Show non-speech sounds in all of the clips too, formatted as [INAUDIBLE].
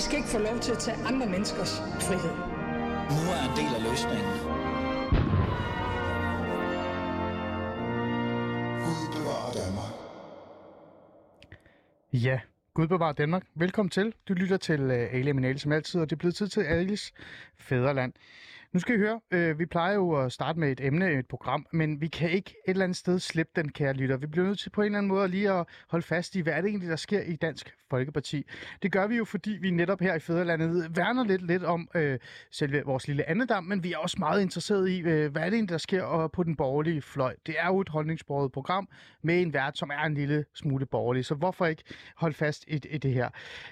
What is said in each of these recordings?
I skal ikke få lov til at tage andre menneskers frihed. Nu er en del af løsningen. Gud bevarer Danmark. Ja, Gud bevarer Danmark. Velkommen til. Du lytter til uh, Ali Minale som altid, og det er blevet tid til Alis Fæderland. Nu skal I høre, øh, vi plejer jo at starte med et emne et program, men vi kan ikke et eller andet sted slippe den, kære lytter. Vi bliver nødt til på en eller anden måde lige at holde fast i, hvad er det egentlig, der sker i Dansk Folkeparti. Det gør vi jo, fordi vi netop her i Fæderlandet værner lidt, lidt om øh, selve vores lille andedam, men vi er også meget interesseret i, øh, hvad er det egentlig, der sker på den borgerlige fløj. Det er jo et holdningsbordet program med en vært, som er en lille smule borgerlig, så hvorfor ikke holde fast i, i det her?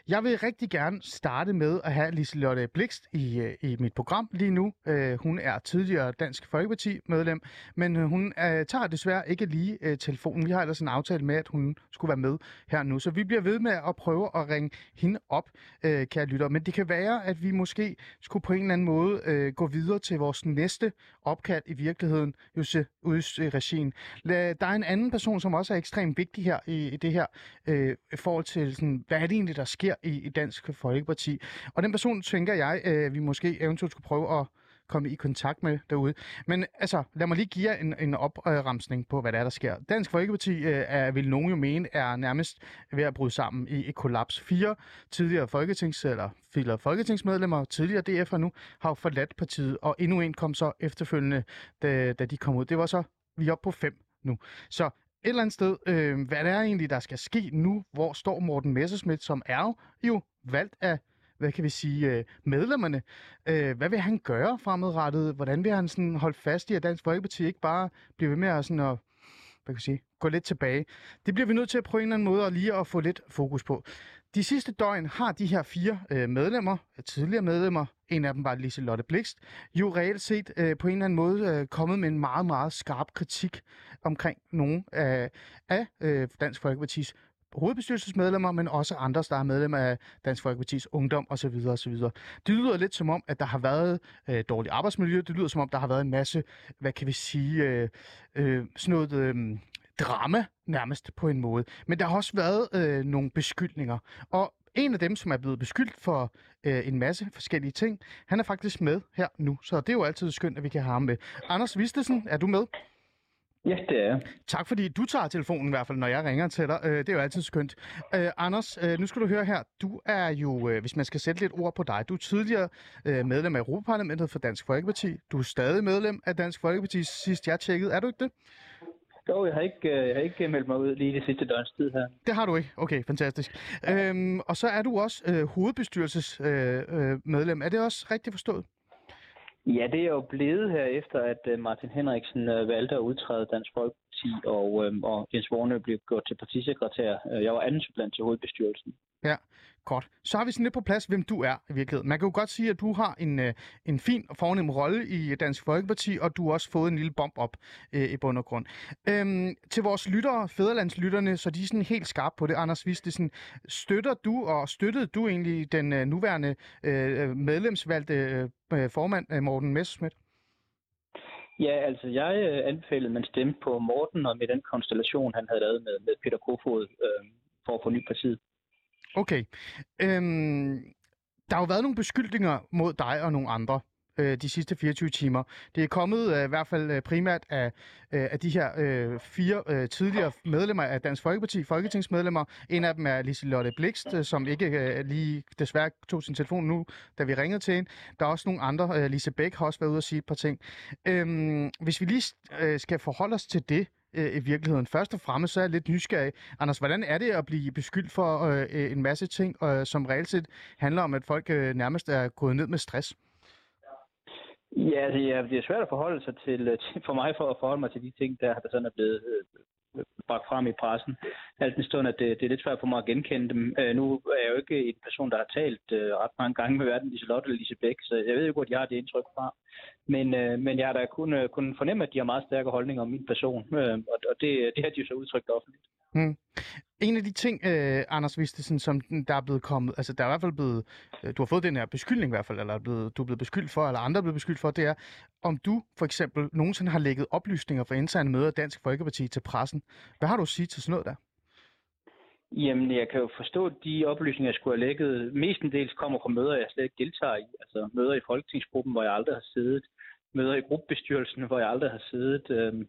Jeg vil rigtig gerne starte med at have Liselotte Blikst i, øh, i mit program lige nu. Øh, hun er tidligere Dansk Folkeparti-medlem, men øh, hun øh, tager desværre ikke lige øh, telefonen. Vi har ellers en aftale med, at hun skulle være med her nu, så vi bliver ved med at prøve at ringe hende op, øh, kære lytter. Men det kan være, at vi måske skulle på en eller anden måde øh, gå videre til vores næste opkald i virkeligheden, Jose Uds øh, regien. Der er en anden person, som også er ekstremt vigtig her i, i det her øh, forhold til, sådan, hvad er det egentlig, der sker i, i Dansk Folkeparti. Og den person, tænker jeg, øh, vi måske eventuelt skulle prøve at komme i kontakt med derude. Men altså, lad mig lige give jer en, en opremsning på, hvad der er, der sker. Dansk Folkeparti øh, er, vil nogen jo mene, er nærmest ved at bryde sammen i et kollaps. Fire tidligere folketings, eller fire folketingsmedlemmer, tidligere DF'er nu, har jo forladt partiet, og endnu en kom så efterfølgende, da, da de kom ud. Det var så, vi er oppe på fem nu. Så et eller andet sted, øh, hvad det er egentlig, der skal ske nu, hvor står Morten Messerschmidt, som er jo valgt af hvad kan vi sige, øh, medlemmerne. Øh, hvad vil han gøre fremadrettet? Hvordan vil han sådan holde fast i, at Dansk Folkeparti ikke bare bliver ved med at, sådan at hvad kan vi sige, gå lidt tilbage? Det bliver vi nødt til at prøve en eller anden måde at lige at få lidt fokus på. De sidste døgn har de her fire øh, medlemmer, tidligere medlemmer, en af dem var Lise Lotte Blikst, jo reelt set øh, på en eller anden måde øh, kommet med en meget, meget skarp kritik omkring nogle af, af øh, Dansk Folkepartis hovedbestyrelsesmedlemmer, men også andre, der er medlemmer af Dansk Folkeparti's Ungdom osv. osv. Det lyder lidt som om, at der har været øh, dårligt arbejdsmiljø. Det lyder som om, der har været en masse, hvad kan vi sige, øh, øh, sådan noget øh, drama nærmest på en måde. Men der har også været øh, nogle beskyldninger. Og en af dem, som er blevet beskyldt for øh, en masse forskellige ting, han er faktisk med her nu. Så det er jo altid skønt, at vi kan have ham med. Anders Vistesen, er du med? Ja, det er Tak fordi du tager telefonen i hvert fald, når jeg ringer til dig. Øh, det er jo altid skønt. Øh, Anders, øh, nu skal du høre her. Du er jo, øh, hvis man skal sætte lidt ord på dig, du er tidligere medlem af Europaparlamentet for Dansk Folkeparti. Du er stadig medlem af Dansk Folkeparti, sidst jeg tjekkede. Er du ikke det? Jo, jeg har ikke, jeg har ikke meldt mig ud lige det sidste døgns tid her. Det har du ikke? Okay, fantastisk. Øhm, og så er du også øh, hovedbestyrelsesmedlem. Øh, øh, er det også rigtigt forstået? Ja, det er jo blevet her efter, at øh, Martin Henriksen øh, valgte at udtræde Dansk Folkeparti, og, øh, og Jens Vorne blev gjort til partisekretær. Øh, jeg var anden supplant til hovedbestyrelsen. Ja, godt. Så har vi sådan lidt på plads, hvem du er i virkeligheden. Man kan jo godt sige, at du har en, øh, en fin og fornem rolle i Dansk Folkeparti, og du har også fået en lille bomb op øh, i bund og grund. Øhm, til vores lyttere, fæderlandslytterne, så de er sådan helt skarpe på det. Anders Vistesen, støtter du, og støttede du egentlig den øh, nuværende øh, medlemsvalgte øh, formand, øh, Morten Messerschmidt? Ja, altså jeg øh, anbefalede, at man stemte på Morten, og med den konstellation, han havde lavet med, med Peter Kofod øh, for at få ny partiet. Okay. Øhm, der har jo været nogle beskyldninger mod dig og nogle andre øh, de sidste 24 timer. Det er kommet øh, i hvert fald øh, primært af, øh, af de her øh, fire øh, tidligere medlemmer af Dansk Folkeparti, folketingsmedlemmer. En af dem er Liselotte Blikst, øh, som ikke øh, lige desværre tog sin telefon nu, da vi ringede til hende. Der er også nogle andre. Øh, Lise Bæk har også været ude og sige et par ting. Øhm, hvis vi lige øh, skal forholde os til det, øh, i virkeligheden. Først og fremmest så er jeg lidt nysgerrig. Anders, hvordan er det at blive beskyldt for øh, øh en masse ting, øh, som reelt set handler om, at folk øh, nærmest er gået ned med stress? Ja, det er, det er svært at forholde sig til, øh, til for mig for at forholde mig til de ting, der, der sådan er blevet øh, bragt frem i pressen. Alt den stund, at det, det er lidt svært for mig at genkende dem. Øh, nu er jeg jo ikke en person, der har talt øh, ret mange gange med hverken Liselotte eller Lise Bæk, så jeg ved jo godt, jeg har det indtryk fra. Men, øh, men jeg har da kun, øh, kun fornemme, at de har meget stærke holdninger om min person, øh, og, og det, det har de jo så udtrykt offentligt. Hmm. En af de ting, øh, Anders Vistesen, som der er blevet kommet, altså der er i hvert fald blevet, øh, du har fået den her beskyldning i hvert fald, eller er blevet, du er blevet beskyldt for, eller andre er blevet beskyldt for, det er, om du for eksempel nogensinde har lægget oplysninger for interne møder af Dansk Folkeparti til pressen. Hvad har du at sige til sådan noget der? Jamen, jeg kan jo forstå, at de oplysninger, jeg skulle have lækket, mestendels kommer fra møder, jeg slet ikke deltager i. Altså møder i folketingsgruppen, hvor jeg aldrig har siddet. Møder i gruppebestyrelsen, hvor jeg aldrig har siddet. Øhm,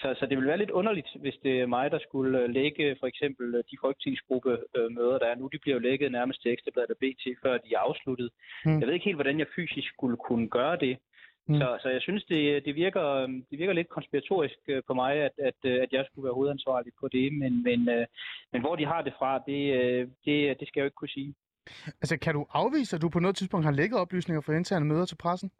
så, så det vil være lidt underligt, hvis det er mig, der skulle øh, lægge for eksempel øh, de folketingsgruppemøder, der er nu. De bliver jo lækket nærmest til Ekstrabladet og BT, før de er afsluttet. Hmm. Jeg ved ikke helt, hvordan jeg fysisk skulle kunne gøre det. Mm. Så, så jeg synes, det, det, virker, det virker lidt konspiratorisk øh, på mig, at, at, øh, at jeg skulle være hovedansvarlig på det. Men, men, øh, men hvor de har det fra, det, øh, det, det skal jeg jo ikke kunne sige. Altså, kan du afvise, at du på noget tidspunkt har lækket oplysninger fra interne møder til pressen?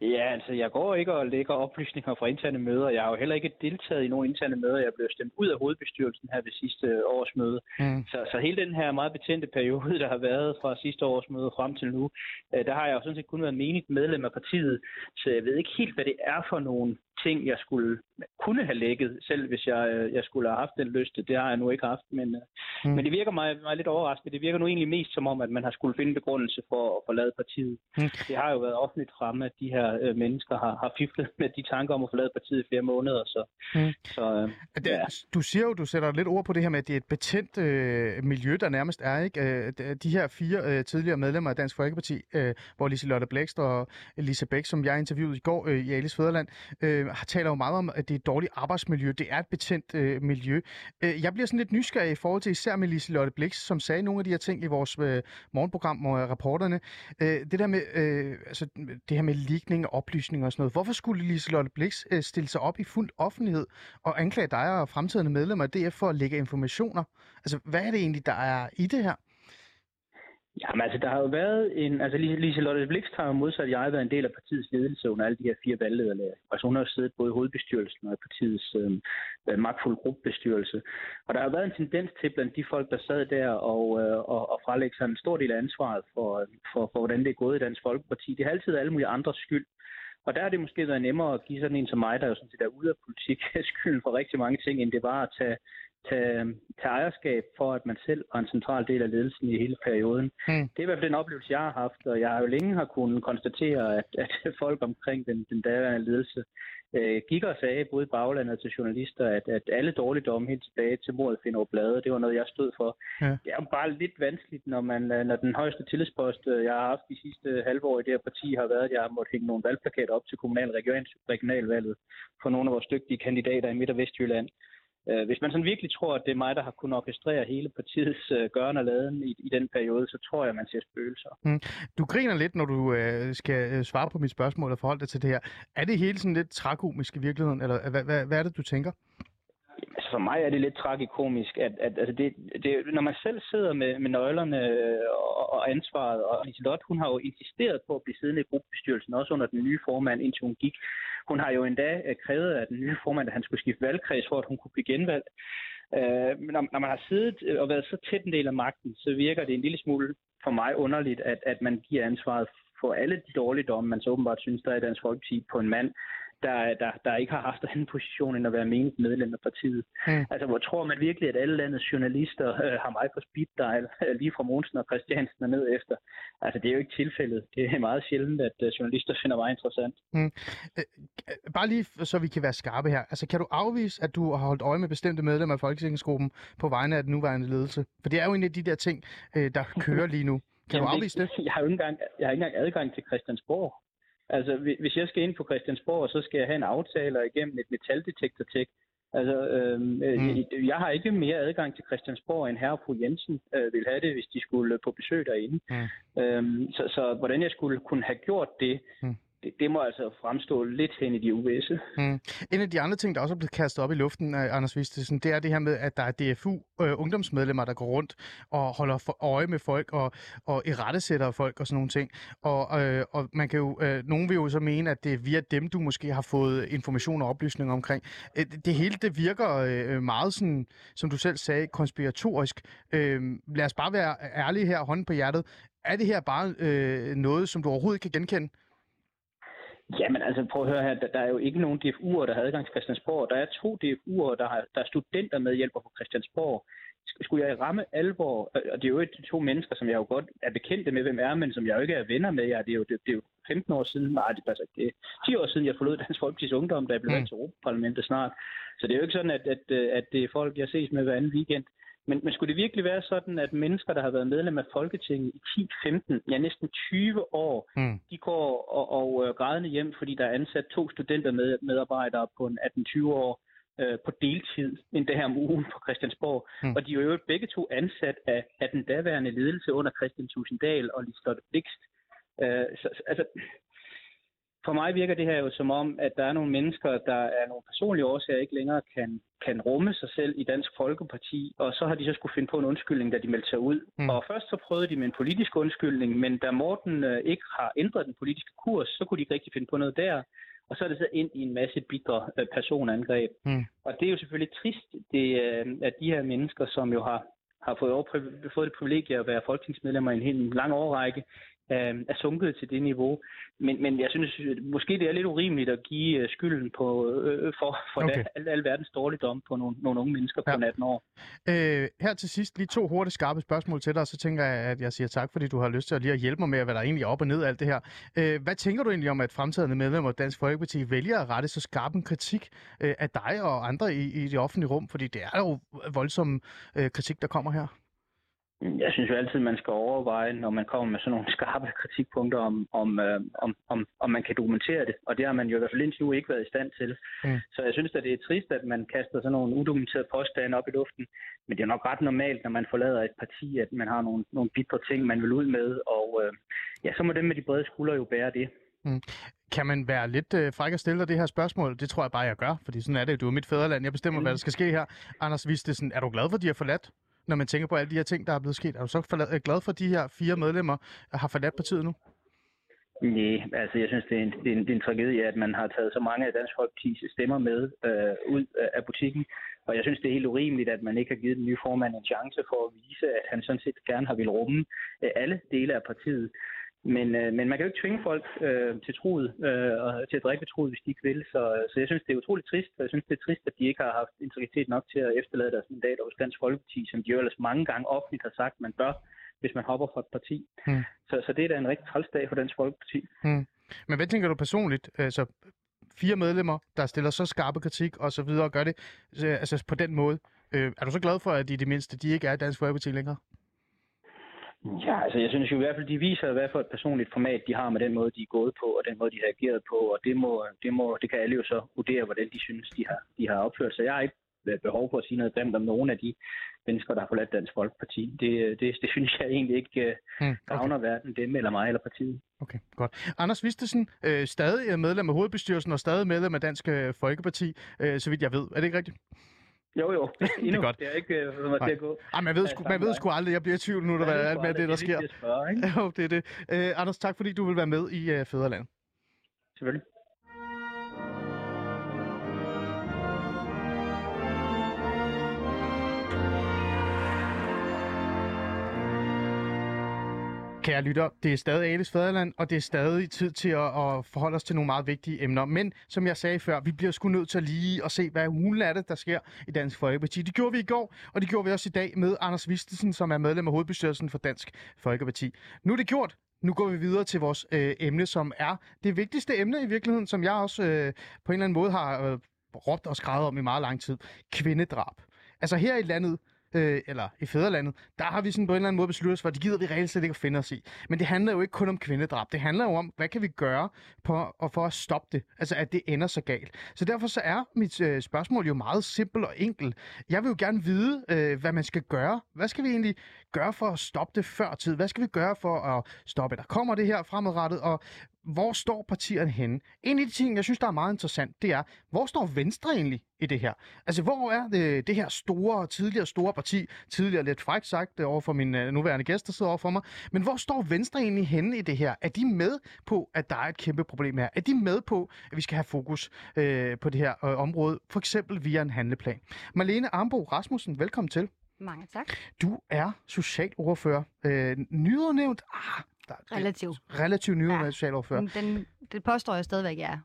Ja, altså jeg går ikke og lægger oplysninger fra interne møder. Jeg har jo heller ikke deltaget i nogen interne møder. Jeg blev stemt ud af hovedbestyrelsen her ved sidste års møde. Mm. Så, så hele den her meget betændte periode, der har været fra sidste års møde frem til nu, øh, der har jeg jo sådan set kun været menigt medlem af partiet. Så jeg ved ikke helt, hvad det er for nogle ting, jeg skulle kunne have lægget, selv hvis jeg, øh, jeg skulle have haft den lyst. Det har jeg nu ikke haft, men, øh, Mm. men det virker mig, mig lidt overraskende. Det virker nu egentlig mest som om, at man har skulle finde begrundelse for at forlade partiet. Mm. Det har jo været offentligt fremme, at de her øh, mennesker har, har fiflet [LAUGHS] med de tanker om at forlade partiet i flere måneder. Så, Mm. så øh, Det, Ja. Du siger jo, du sætter lidt ord på det her med, at det er et betændt øh, miljø, der nærmest er, ikke? Øh, de- de her fire øh, tidligere medlemmer af Dansk Folkeparti, øh, hvor Liselotte Blækst og Lise Bæk, som jeg interviewede i går øh, i Alice Fæderland, øh, øh, taler jo meget om, at det er et dårligt arbejdsmiljø. Det er et betændt øh, miljø. Øh, jeg bliver sådan lidt nysgerrig i forhold til især med Liselotte Blix, som sagde nogle af de her ting i vores øh, morgenprogram, og øh, rapporterne. Øh, det der med, øh, altså, det her med ligning og oplysning og sådan noget. Hvorfor skulle Liselotte Blix øh, stille sig op i fuld offentlighed og anklage dig og fremtidige medlemmer af DF for at lægge informationer. Altså, hvad er det egentlig, der er i det her? Jamen altså, der har jo været en... Altså, Lise, Lotte Blikst har jo modsat jeg været en del af partiets ledelse under alle de her fire valglederlag. Altså, hun har jo siddet både i hovedbestyrelsen og i partiets øhm, øh, magtfulde gruppebestyrelse. Og der har jo været en tendens til blandt de folk, der sad der og, øh, og, og frelægge sig en stor del af ansvaret for, øhm, for, for, hvordan det er gået i Dansk Folkeparti. Det har altid været alle mulige andres skyld. Og der har det måske været nemmere at give sådan en som mig, der jo sådan set er ude af politik, [LAUGHS] skylden for rigtig mange ting, end det var at tage, tage, tage ejerskab for, at man selv var en central del af ledelsen i hele perioden. Hmm. Det er i hvert fald den oplevelse, jeg har haft, og jeg har jo længe har kunnet konstatere, at, at [LAUGHS] folk omkring den, den daværende ledelse øh, gik og sagde, både i baglandet og til journalister, at, at alle dårligdomme helt tilbage til mordet finder blade, det var noget, jeg stod for. Ja. Det er jo bare lidt vanskeligt, når, man, øh, når den højeste tillidspost, øh, jeg har haft de sidste halve år i det her parti, har været, at jeg har måttet hænge nogle valgplakater op til kommunal region, regionalvalget for nogle af vores dygtige kandidater i Midt- og Vestjylland. Øh, Hvis man sådan virkelig tror, at det er mig, der har kunnet orkestrere hele partiets øh, gøren og laden i, i den periode, så tror jeg, man ser spøgelser. Mm. Du griner lidt, når du øh, skal øh, svare på mit spørgsmål og forholde dig til det her. Er det hele sådan lidt trakomisk i virkeligheden, eller hvad, hvad, hvad er det, du tænker? Altså for mig er det lidt tragikomisk, at, at altså det, det, når man selv sidder med, med nøglerne øh, og, og ansvaret, og Liselotte, hun har jo insisteret på at blive siddende i gruppebestyrelsen, også under den nye formand, indtil hun gik. Hun har jo endda øh, krævet af den nye formand, at han skulle skifte valgkreds, for at hun kunne blive genvalgt. Øh, men når, når man har siddet øh, og været så tæt en del af magten, så virker det en lille smule for mig underligt, at, at man giver ansvaret for alle de dårligdomme, man så åbenbart synes, der er i Dansk Folkeparti på en mand, der, der, der ikke har haft anden position end at være menigt medlem af partiet. Mm. Altså, hvor tror man virkelig, at alle landets journalister øh, har mig på speed dial, øh, lige fra Monsen og Christiansen og ned efter? Altså, det er jo ikke tilfældet. Det er meget sjældent, at øh, journalister finder mig interessant. Øh, Bare lige så vi kan være skarpe her. Altså, kan du afvise, at du har holdt øje med bestemte medlemmer af Folketingsgruppen på vegne af den nuværende ledelse? For det er jo en af de der ting, øh, der kører lige nu. Kan du Jamen, afvise det? Jeg har ikke engang, jeg har ikke engang adgang til Christiansborg. Altså, hvi- hvis jeg skal ind på Christiansborg, så skal jeg have en aftale igennem et metaldetektortjek. Altså, øhm, Mm. mm. jeg har ikke mere adgang til Christiansborg, end herre og fru Jensen øh, vil have det, hvis de skulle øh, på besøg derinde. Mm. Øhm, så, så hvordan jeg skulle kunne have gjort det, Mm det, det må altså fremstå lidt hen i de uvisse. Mm. En af de andre ting, der også er blevet kastet op i luften øh, Anders Vistesen, det er det her med, at der er DFU-ungdomsmedlemmer, øh, der går rundt og holder for øje med folk og, og irettesætter folk og sådan nogle ting. Og, øh, og man kan jo, øh, nogen vil jo så mene, at det er via dem, du måske har fået information og oplysninger omkring. Øh, det- det hele, det virker øh, meget sådan, som du selv sagde, konspiratorisk. Øh, lad os bare være ærlige her, hånden på hjertet. Er det her bare øh, noget, som du overhovedet ikke kan genkende? Jamen altså, prøv at høre her, der, der er jo ikke nogen DFU'er, der har adgang til Christiansborg. Der er to DFU'er, der, har, der er studenter med hjælper på Christiansborg. Sk- Skulle jeg i ramme alvor, og det er jo de to mennesker, som jeg jo godt er bekendte med, hvem er, men som jeg jo ikke er venner med. Ja, det, er jo, det, det er jo 15 år siden, nej, det ikke. Det er 10 år siden, jeg forlod Dansk Folkeparti's Ungdom, da jeg blev Mm. valgt til Europaparlamentet snart. Så det er jo ikke sådan, at, at, at det er folk, jeg ses med hver anden weekend. Men, men skulle det virkelig være sådan, at mennesker, der har været medlem af Folketinget i 10, 15, ja næsten 20 år, Mm. de går og, og øh, grædende hjem, fordi der er ansat to studenter med, medarbejdere på en 18-20 år øh, på deltid endda her om ugen på Christiansborg. Mm. Og de er jo begge to ansat af, af den daværende ledelse under Christian Tusinddal og Liselotte Blikst. Øh, så, altså, for mig virker det her jo som om, at der er nogle mennesker, der er nogle personlige årsager ikke længere kan, kan rumme sig selv i Dansk Folkeparti, og så har de så skulle finde på en undskyldning, da de meldte sig ud. Mm. Mm. Og først så prøvede de med en politisk undskyldning, men da Morten øh, ikke har ændret den politiske kurs, så kunne de ikke rigtig finde på noget der. Og så er det så ind i en masse bitre øh, personangreb. Mm. Og det er jo selvfølgelig trist, det, øh, at de her mennesker, som jo har, har fået, over, fået det privilegie at være folketingsmedlemmer i en helt lang årrække, øh, er sunket til det niveau. Men, men jeg synes, måske det er lidt urimeligt at give øh, skylden på, øh, for, for Okay. al, al verdens dårligdom på nogle, nogle unge mennesker på Ja. 18 år. Øh, her til sidst lige to hurtigt skarpe spørgsmål til dig, og så tænker jeg, at jeg siger tak, fordi du har lyst til at lige at hjælpe mig med, hvad der egentlig er op og ned af alt det her. Øh, hvad tænker du egentlig om, at fremtidende medlemmer af Dansk Folkeparti vælger at rette så skarp en kritik øh, af dig og andre i, i det offentlige rum? Fordi det er jo voldsom øh, kritik, der kommer her. Jeg synes jo altid, man skal overveje, når man kommer med sådan nogle [LAUGHS] skarpe kritikpunkter, om, om, øh, om, om, om man kan dokumentere det. Og det har man jo i hvert fald indtil nu ikke været i stand til. Mm. Så jeg synes at det er trist, at man kaster sådan nogle udokumenterede påstande op i luften. Men det er nok ret normalt, når man forlader et parti, at man har nogle, nogle bitre ting, man vil ud med. Og øh, ja, så må dem med de brede skuldre jo bære det. Kan man være lidt øh, fræk og stille dig det her spørgsmål? Det tror jeg bare, jeg gør, fordi sådan er det. Du er mit fædreland. Jeg bestemmer, hvad der skal ske her. Anders Vistesen, er du glad for, at de har forladt? Når man tænker på alle de her ting, der er blevet sket, er du så forlad, er øh, glad for, at de her fire medlemmer har forladt partiet nu? Nej, altså jeg synes, det er, en, det, er en, det er en tragedie, at man har taget så mange af Dansk Folkeparti's stemmer med øh, ud af- af butikken. Og jeg synes, det er helt urimeligt, at man ikke har givet den nye formand en chance for at vise, at han sådan set gerne har vil rumme øh, alle dele af partiet. Men, øh, men man kan jo ikke tvinge folk øh, til troet, øh, og til at drikke ved troet, hvis de ikke vil. Så, så jeg synes, det er utroligt trist, og jeg synes, det er trist, at de ikke har haft integritet nok til at efterlade deres mandater hos Dansk Folkeparti, som de jo ellers mange gange offentligt har sagt, man bør, hvis man hopper fra et parti. Hmm. Så, så det er da en rigtig træls dag for Dansk Folkeparti. Men hvad tænker du personligt? Altså, fire medlemmer, der stiller så skarpe kritik og så videre, og gør det øh, altså, på den måde. Øh, er du så glad for, at de i det mindste, de ikke er Dansk Folkeparti længere? Ja, altså jeg synes jo i hvert fald, de viser, hvad for et personligt format de har med den måde, de er gået på, og den måde, de har ageret på, og det, må, det, må, det kan alle jo så vurdere, hvordan de synes, de har, de har opført sig. Jeg har ikke behov for at sige noget grimt om nogen af de mennesker, der har forladt Dansk Folkeparti. Det, det, det synes jeg egentlig ikke øh, Hmm, okay. gavner hverken dem eller mig eller partiet. okay, godt. Anders Vistesen, øh, stadig medlem af hovedbestyrelsen og stadig medlem af Dansk øh, Folkeparti, øh, så vidt jeg ved. Er det ikke rigtigt? Jo, jo. [LAUGHS] Endnu. godt. Det er ikke øh, mig til at gå. Ej, man ved, samme man ved sgu aldrig. Jeg bliver i tvivl nu, der Ja, er det er alt med det, der er sker. [LAUGHS] det er det. Øh, Anders, tak fordi du vil være med i øh, Fæderland. Selvfølgelig. Kære lytter, det er stadig Alice Faderland, og det er stadig tid til at, at forholde os til nogle meget vigtige emner. Men som jeg sagde før, vi bliver sgu nødt til lige at se, hvad hulen er det, der sker i Dansk Folkeparti. Det gjorde vi i går, og det gjorde vi også i dag med Anders Vistesen, som er medlem af hovedbestyrelsen for Dansk Folkeparti. Nu er det gjort. Nu går vi videre til vores øh, emne, som er det vigtigste emne i virkeligheden, som jeg også øh, på en eller anden måde har øh, råbt og skrevet om i meget lang tid. Kvindedrab. Altså her i landet, øh, eller i fædrelandet, der har vi sådan på en eller anden måde besluttet os for, at det gider vi reelt set ikke at finde os i. Men det handler jo ikke kun om kvindedrab. Det handler jo om, hvad kan vi gøre på, og for at stoppe det? Altså, at det ender så galt. Så derfor så er mit øh, spørgsmål jo meget simpelt og enkelt. Jeg vil jo gerne vide, øh, hvad man skal gøre. Hvad skal vi egentlig gøre for at stoppe det før tid? Hvad skal vi gøre for at stoppe, der kommer det her fremadrettet? Og hvor står partierne henne? En af de ting, jeg synes, der er meget interessant, det er, hvor står Venstre egentlig i det her? Altså, hvor er det, det her store, tidligere store parti, tidligere lidt frækt sagt øh, over for min øh, nuværende gæst, der sidder over for mig, men hvor står Venstre egentlig henne i det her? Er de med på, at der er et kæmpe problem her? Er de med på, at vi skal have fokus øh, på det her øh, område, for eksempel via en handleplan? Marlene Armbo Rasmussen, velkommen til. Mange tak. Du er socialordfører. Øh, nyudnævnt? Ah, der, det- Relativt. Relativt nyudnævnt Ja. socialordfører. Den, det påstår jeg stadigvæk, jeg er.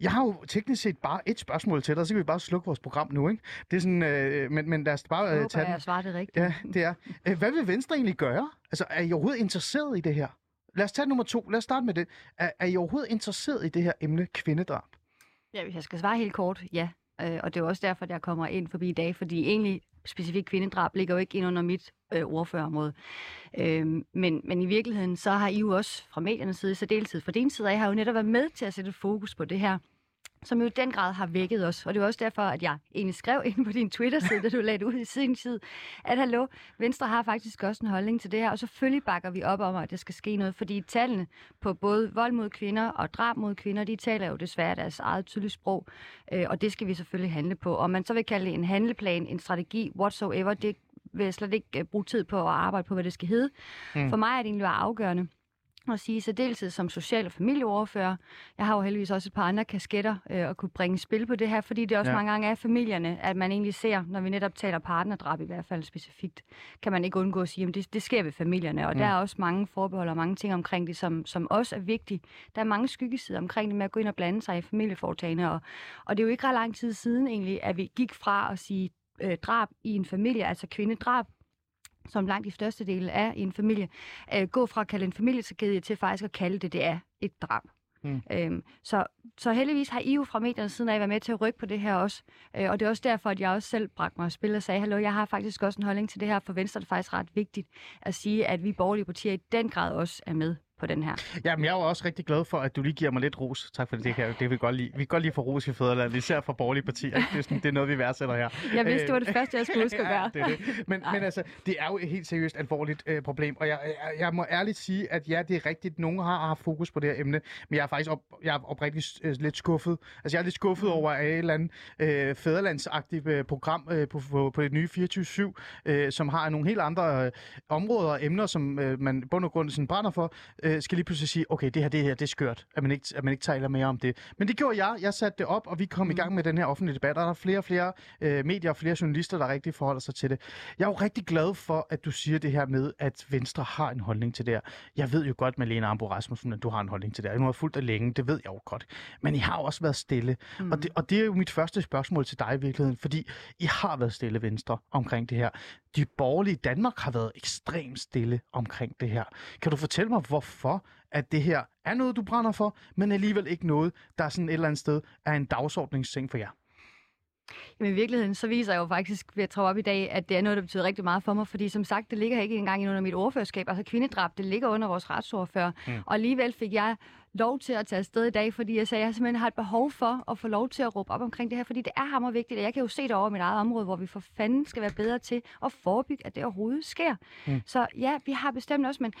Jeg har jo teknisk set bare et spørgsmål til dig, så kan vi bare slukke vores program nu, ikke? Det er sådan, øh, men, men lad os bare Jeg øh, håber, tage den. jeg svarer det rigtigt. Ja, det er. Øh, Hvad vil Venstre egentlig gøre? Altså, er I overhovedet interesseret i det her? Lad os tage nummer to. Lad os starte med det. Er, er I overhovedet interesseret i det her emne kvindedrab? Ja, hvis jeg skal svare helt kort, ja. Øh, og det er også derfor, at jeg kommer ind forbi i dag, fordi egentlig specifikt kvindedrab ligger jo ikke ind under mit øh, ordførerområde. Øh, men, men i virkeligheden, så har I jo også fra mediernes side, så deltid fra din side, af, har jo netop været med til at sætte fokus på det her som jo i den grad har vækket os. Og det var også derfor, at jeg egentlig skrev ind på din Twitter-side, da du lagde ud i sin tid, at hallo, Venstre har faktisk også en holdning til det her, og selvfølgelig bakker vi op om, at der skal ske noget, fordi tallene på både vold mod kvinder og drab mod kvinder, de taler jo desværre deres eget tydelige sprog, øh, og det skal vi selvfølgelig handle på. Og man så vil kalde det en handleplan, en strategi, whatsoever, det vil jeg slet ikke øh, bruge tid på at arbejde på, hvad det skal hedde. Mm. For mig er det egentlig afgørende, at sige, så dels som social- og familieoverfører. Jeg har jo heldigvis også et par andre kasketter øh, at kunne bringe spil på det her, fordi det også ja. mange gange er familierne, at man egentlig ser, når vi netop taler partnerdrab i hvert fald specifikt, kan man ikke undgå at sige, at det, det sker ved familierne, og mm. der er også mange forbehold og mange ting omkring det, som, som også er vigtige. Der er mange skyggesider omkring det med at gå ind og blande sig i familieforetagene, og, og det er jo ikke ret lang tid siden egentlig, at vi gik fra at sige øh, drab i en familie, altså kvindedrab, som langt de største dele er i en familie, øh, gå fra at kalde en familietragedie til faktisk at kalde det, det er et drab. Mm. Øhm, så, så heldigvis har I jo fra mediernes siden af været med til at rykke på det her også. Øh, og det er også derfor, at jeg også selv bragte mig at spille og sagde, hallo, jeg har faktisk også en holdning til det her. For Venstre er det faktisk ret vigtigt at sige, at vi borgerlige partier i den grad også er med på den her. Jamen, jeg er jo også rigtig glad for, at du lige giver mig lidt ros. Tak for det. Det, kan, det vil godt lide. Vi kan godt lide for ros i Fæderland, især for borgerlige partier. Det er, sådan, det er noget, vi værdsætter her. Jeg vidste, det var det første, jeg skulle huske at [LAUGHS] gøre. ja, det er det. Men, men altså, det er jo et helt seriøst alvorligt øh, problem. Og jeg, jeg, jeg, må ærligt sige, at ja, det er rigtigt. Nogen har haft fokus på det her emne. Men jeg er faktisk op, jeg er oprigtigt øh, lidt skuffet. Altså, jeg er lidt skuffet mm. over, at et eller andet øh, fæderlandsagtigt øh, program øh, på, på, på det nye 24-7, øh, som har nogle helt andre øh, områder og emner, som øh, man bund og grund sådan brænder for, øh, skal lige pludselig sige, okay, det her, det her, det er skørt, at man, ikke, at man ikke taler mere om det. Men det gjorde jeg. Jeg satte det op, og vi kom mm. i gang med den her offentlige debat, og der er flere og flere øh, medier og flere journalister, der rigtig forholder sig til det. Jeg er jo rigtig glad for, at du siger det her med, at Venstre har en holdning til det her. Jeg ved jo godt, Malene Ambo Rasmussen, at du har en holdning til det her. Nu har fulgt det længe, det ved jeg jo godt. Men I har også været stille. Mm. Og, det, og det er jo mit første spørgsmål til dig i virkeligheden, fordi I har været stille, Venstre, omkring det her. De borgerlige i Danmark har været ekstremt stille omkring det her. Kan du fortælle mig, hvorfor at det her er noget, du brænder for, men alligevel ikke noget, der sådan et eller andet sted er en dagsordningsseng for jer? Jamen i virkeligheden, så viser jeg jo faktisk ved at træde op i dag, at det er noget, der betyder rigtig meget for mig, fordi som sagt, det ligger ikke engang under mit ordførerskab. Altså kvindedrab, det ligger under vores retsordfører. Mm. Og alligevel fik jeg lov til at tage afsted i dag, fordi jeg sagde, at jeg simpelthen har et behov for at få lov til at råbe op omkring det her, fordi det er hammer vigtigt, og jeg kan jo se det over mit eget område, hvor vi for fanden skal være bedre til at forebygge, at det overhovedet sker. Mm. Så ja, vi har bestemt også, men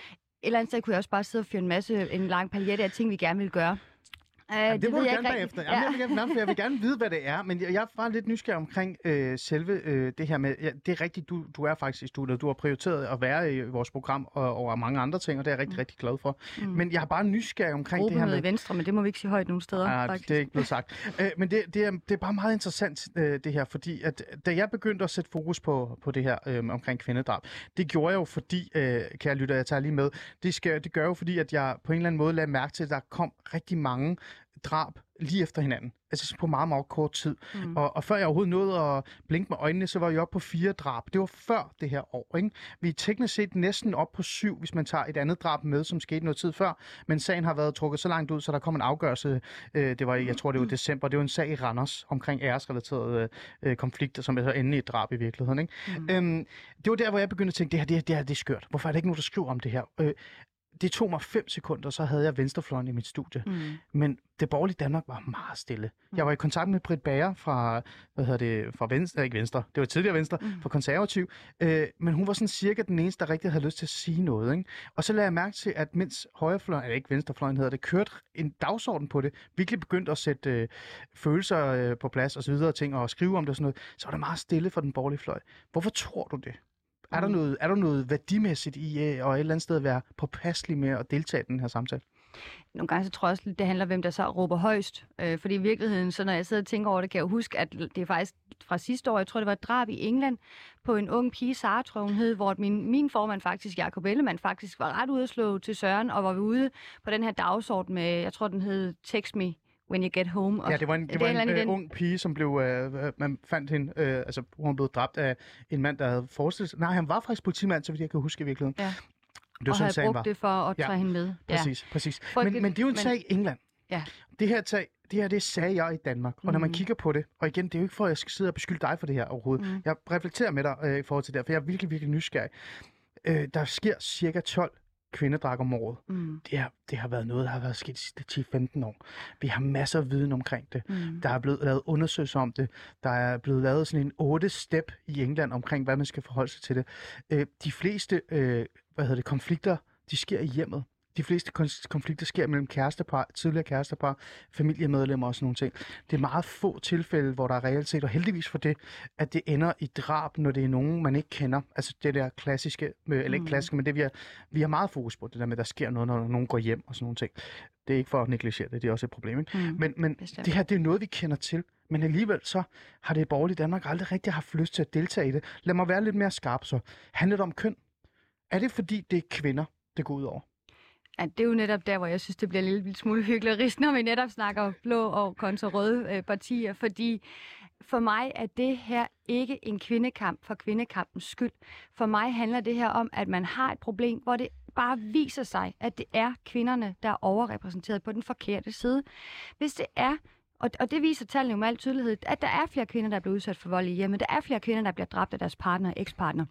eller andet sted kunne jeg også bare sidde og fyre en masse, en lang palette af ting, vi gerne vil gøre. Uh, ja, det, det må du gerne bagefter. Ja. Jamen, jeg, vil gerne, jeg vil gerne vide, hvad det er, men jeg, jeg er bare lidt nysgerrig omkring øh, selve øh, det her med, ja, det er rigtigt, du, du er faktisk i studiet, du har prioriteret at være i vores program og, og mange andre ting, og det er jeg rigtig, mm. rigtig glad for. Mm. Men jeg har bare nysgerrig omkring Gruppe det her med... Venstre, men det må vi ikke sige højt nogen steder. Ja, faktisk. det er ikke blevet sagt. øh, men det, det, er, det er bare meget interessant, øh, det her, fordi at, da jeg begyndte at sætte fokus på, på det her øh, omkring kvindedrab, det gjorde jeg jo fordi, øh, kære lytter, jeg tager lige med, det, skal, det gør jo fordi, at jeg på en eller anden måde lagde mærke til, at der kom rigtig mange drab lige efter hinanden. Altså på meget, meget kort tid. Mm. Og, og før jeg overhovedet nåede at blinke med øjnene, så var jeg oppe på fire drab. Det var før det her år. Ikke? Vi er teknisk set næsten op på syv, hvis man tager et andet drab med, som skete noget tid før. Men sagen har været trukket så langt ud, så der kom en afgørelse. Øh, det var, jeg tror, det var i december. Det var en sag i Randers omkring æresrelaterede øh, konflikter, som er endelig et drab i virkeligheden. Ikke? Mm. Øhm, det var der, hvor jeg begyndte at tænke, det her, det her, det her det er skørt. Hvorfor er der ikke nogen, der skriver om det her? Øh, det tog mig fem sekunder, så havde jeg venstrefløjen i mit studie. Mm. Men det borgerlige Danmark var meget stille. Mm. Jeg var i kontakt med Britt Bager fra, hvad hedder det, fra Venstre, ikke Venstre, det var tidligere Venstre, mm. fra Konservativ, øh, men hun var sådan cirka den eneste, der rigtig havde lyst til at sige noget. Ikke? Og så lagde jeg mærke til, at mens højrefløjen, eller ikke venstrefløjen hedder det, kørte en dagsorden på det, virkelig begyndte at sætte øh, følelser øh, på plads og så videre ting, og skrive om det og sådan noget, så var det meget stille for den borgerlige fløj. Hvorfor tror du det? Er der, mm. noget, er der noget værdimæssigt i øh, og et eller andet sted at være påpasselig med at deltage i den her samtale? Nogle gange så tror jeg også, det handler om, hvem der så råber højst. Øh, fordi i virkeligheden, så når jeg sidder og tænker over det, kan jeg huske, at det er faktisk fra sidste år, jeg tror det var et drab i England, på en ung pige, Sara tror hun hed, hvor min, min formand faktisk, Jakob Ellemann, faktisk var ret ude at slå til Søren, og var vi ude på den her dagsorden med, jeg tror den hed Text Me, When You Get Home. Og ja, det var en, det, var en, en uh, ung pige, som blev, uh, man fandt hende, uh, altså hun blev dræbt af en mand, der havde forestillet nej, han var faktisk politimand, så vidt jeg kan huske i virkeligheden. Ja. Det var og sådan, havde brugt var. det for at tage ja, hende med. Præcis, ja. præcis. Men, men det er jo en sag i England. Ja. Det her, tag, det her, det sagde jeg i Danmark. Og når man Mhm. kigger på det, og igen, det er jo ikke for, at jeg skal sidde og beskylde dig for det her overhovedet. Mhm. Jeg reflekterer med dig øh, i forhold til det her, for jeg er virkelig, virkelig nysgerrig. Øh, der sker cirka 12 kvindedrag om året. Mm. Det, er, det har været noget, der har været sket de sidste 10-15 år. Vi har masser af viden omkring det. Mm. Der er blevet lavet undersøgelser om det. Der er blevet lavet sådan en 8-step i England omkring, hvad man skal forholde sig til det. Øh, de fleste øh, hvad hedder det, konflikter, de sker i hjemmet. De fleste kon- konflikter sker mellem kærestepar, tidligere kærestepar, familiemedlemmer og sådan nogle ting. Det er meget få tilfælde, hvor der er reelt set, og heldigvis for det, at det ender i drab, når det er nogen, man ikke kender. Altså det der klassiske, øh, eller ikke Mm. klassiske, men det vi har, vi har meget fokus på, det der med, at der sker noget, når nogen går hjem og sådan nogle ting. Det er ikke for at negligere det, det er også et problem. Ikke? Mm. Men, men Bestemt. det her, det er noget, vi kender til. Men alligevel så har det borgerlige Danmark aldrig rigtig haft lyst til at deltage i det. Lad mig være lidt mere skarp så. Handler det om køn? Er det fordi, det er kvinder, det går ud over? Ja, det er jo netop der, hvor jeg synes, det bliver en lille smule hyggeligt, når vi netop snakker blå og kontra røde øh, partier, fordi for mig er det her ikke en kvindekamp for kvindekampens skyld. For mig handler det her om, at man har et problem, hvor det bare viser sig, at det er kvinderne, der er overrepræsenteret på den forkerte side. Hvis det er og, og det viser tallene jo med al tydelighed, at der er flere kvinder, der bliver udsat for vold i hjemmet. Der er flere kvinder, der bliver dræbt af deres partner og ekspartner.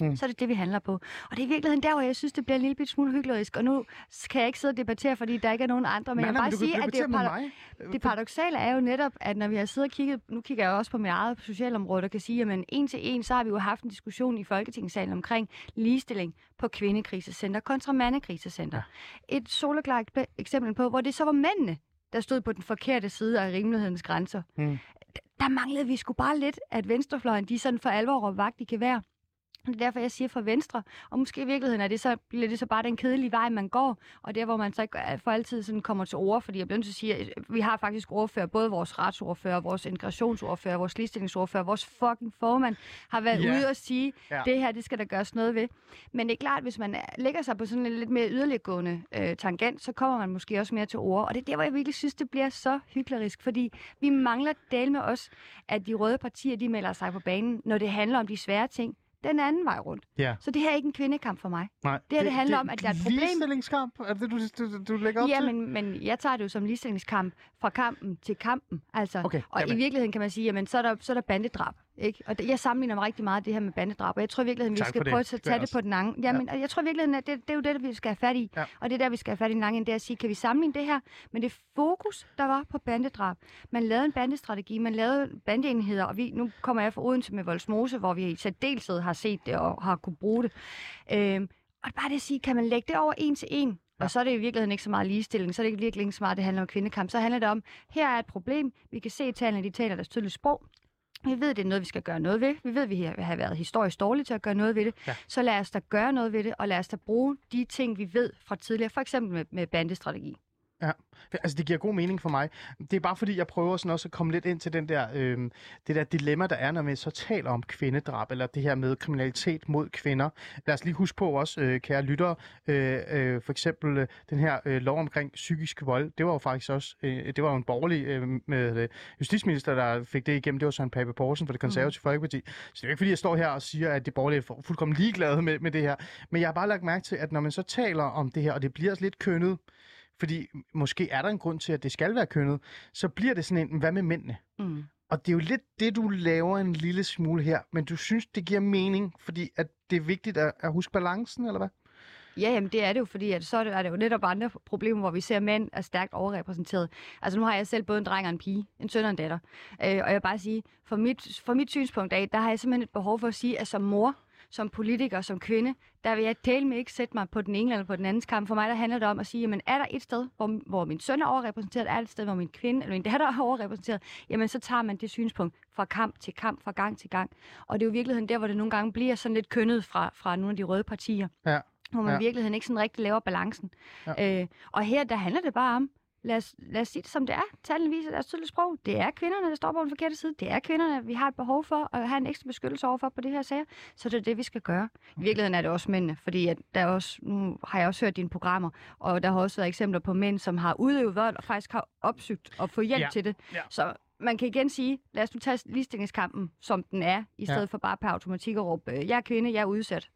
Mm. Så er det det, vi handler på. Og det er i virkeligheden der, hvor jeg synes, det bliver en lille smule hyggelig. Og nu kan jeg ikke sidde og debattere, fordi der ikke er nogen andre. Men Nej, jeg vil bare sige, at det er parado- det paradoxale er jo netop, at når vi har siddet og kigget, nu kigger jeg også på mit eget socialområde, og kan sige, at en til en, så har vi jo haft en diskussion i Folketingssalen omkring ligestilling på kvindekrisecenter kontra mandekrisecenter. Ja. Et soleklart eksempel på, hvor det så var mændene, der stod på den forkerte side af rimelighedens grænser. Mm. Der manglede vi sgu bare lidt, at venstrefløjen, de sådan for alvor råber vagt i gevær. Det er derfor, jeg siger fra venstre. Og måske i virkeligheden er det så, bliver det så bare den kedelige vej, man går. Og der, hvor man så ikke øh, for altid sådan kommer til ord. Fordi jeg bliver nødt til at sige, at vi har faktisk ordfører, både vores retsordfører, vores integrationsordfører, vores ligestillingsordfører, vores fucking formand har været Ja. ude og sige, ja. det her, det skal der gøres noget ved. Men det er klart, hvis man er- lægger sig på sådan en lidt mere yderliggående øh, tangent, så kommer man måske også mere til ord. Og det er der, hvor jeg virkelig synes, det bliver så hyklerisk. Fordi vi mangler del med os, at de røde partier, de melder sig på banen, når det handler om de svære ting den anden vej rundt. Ja. Så det her er ikke en kvindekamp for mig. Nej. Det her, det handler om, at der er et problem. Ligestillingskamp? Er det, du, du, du lægger op Ja, til? men, men jeg tager det jo som ligestillingskamp fra kampen til kampen. Altså, Okay, og jamen. i virkeligheden kan man sige, jamen, så er der, så er der bandedrab. Ikke? Og det, jeg sammenligner mig rigtig meget det her med bandedrab, og jeg tror i virkeligheden, vi Tak skal det. prøve at Det tage det også- på den anden. Jamen, ja. jeg tror i virkeligheden, at det, det er jo det, vi skal have fat i. Ja. Og det er der, vi skal have fat i den lange ende, det er at sige, kan vi sammenligne det her med det fokus, der var på bandedrab? Man lavede en bandestrategi, man lavede bandeenheder, og vi, nu kommer jeg fra Odense med Voldsmose, hvor vi i særdeleshed har set det og har kunne bruge det. Øhm, og bare det at sige, kan man lægge det over en til en? Og så er det i virkeligheden ikke så meget ligestilling, så er det ikke virkelig ikke så meget, det handler om kvindekamp. Så handler det om, her er et problem, vi kan se, at tallene de taler deres tydelige sprog. Vi ved, det er noget, vi skal gøre noget ved. Vi ved, vi har har været historisk dårlige til at gøre noget ved det. Ja. Så lad os da gøre noget ved det, og lad os da bruge de ting, vi ved fra tidligere, for eksempel med, med bandestrategi. Ja, altså det giver god mening for mig. Det er bare fordi, jeg prøver sådan også at komme lidt ind til den der, øh, det der dilemma, der er, når vi så taler om kvindedrab, eller det her med kriminalitet mod kvinder. Lad os lige huske på også, øh, kære lyttere, øh, øh, for eksempel øh, den her øh, lov omkring psykisk vold, det var jo faktisk også, øh, det var jo en borgerlig øh, med øh, justitsminister, der fik det igennem, det var Søren Pape Poulsen for det konservative mm. Folkeparti. Så det er jo ikke fordi, jeg står her og siger, at det borgerlige er fuldkommen ligeglade med, med det her. Men jeg har bare lagt mærke til, at når man så taler om det her, og det bliver lidt kønnet, fordi måske er der en grund til, at det skal være kønnet, så bliver det sådan en, hvad med mændene? Mm. Og det er jo lidt det, du laver en lille smule her, men du synes, det giver mening, fordi at det er vigtigt at, at huske balancen, eller hvad? Ja, jamen det er det jo, fordi at så er det, jo netop andre problemer, hvor vi ser, at mænd er stærkt overrepræsenteret. Altså nu har jeg selv både en dreng og en pige, en søn og en datter. Øh, og jeg vil bare sige, for mit, for mit synspunkt af, der har jeg simpelthen et behov for at sige, at som mor, som politiker, som kvinde, der vil jeg tale med ikke sætte mig på den ene eller på den andens kamp. For mig der handler det om at sige, jamen er der et sted, hvor, hvor min søn er overrepræsenteret, er der et sted, hvor min kvinde eller min datter er overrepræsenteret, jamen så tager man det synspunkt fra kamp til kamp, fra gang til gang. Og det er jo i virkeligheden der, hvor det nogle gange bliver sådan lidt kønnet fra, fra nogle af de røde partier Ja. hvor man ja. i virkeligheden ikke sådan rigtig laver balancen. Ja. Øh, og her, der handler det bare om, lad os, lad os sige det som det er. Tallene viser deres tydelige sprog. Det er kvinderne, der står på den forkerte side. Det er kvinderne, vi har et behov for at have en ekstra beskyttelse overfor på det her sager. Så det er det, vi skal gøre. I virkeligheden er det også mændene, fordi at der er også, nu har jeg også hørt dine programmer, og der har også været eksempler på mænd, som har udøvet vold og faktisk har opsøgt og få hjælp Ja. til det. Ja. Så man kan igen sige, lad os nu tage ligestillingskampen, som den er, i stedet Ja. for bare per automatik at råbe, jeg er kvinde, jeg er udsat.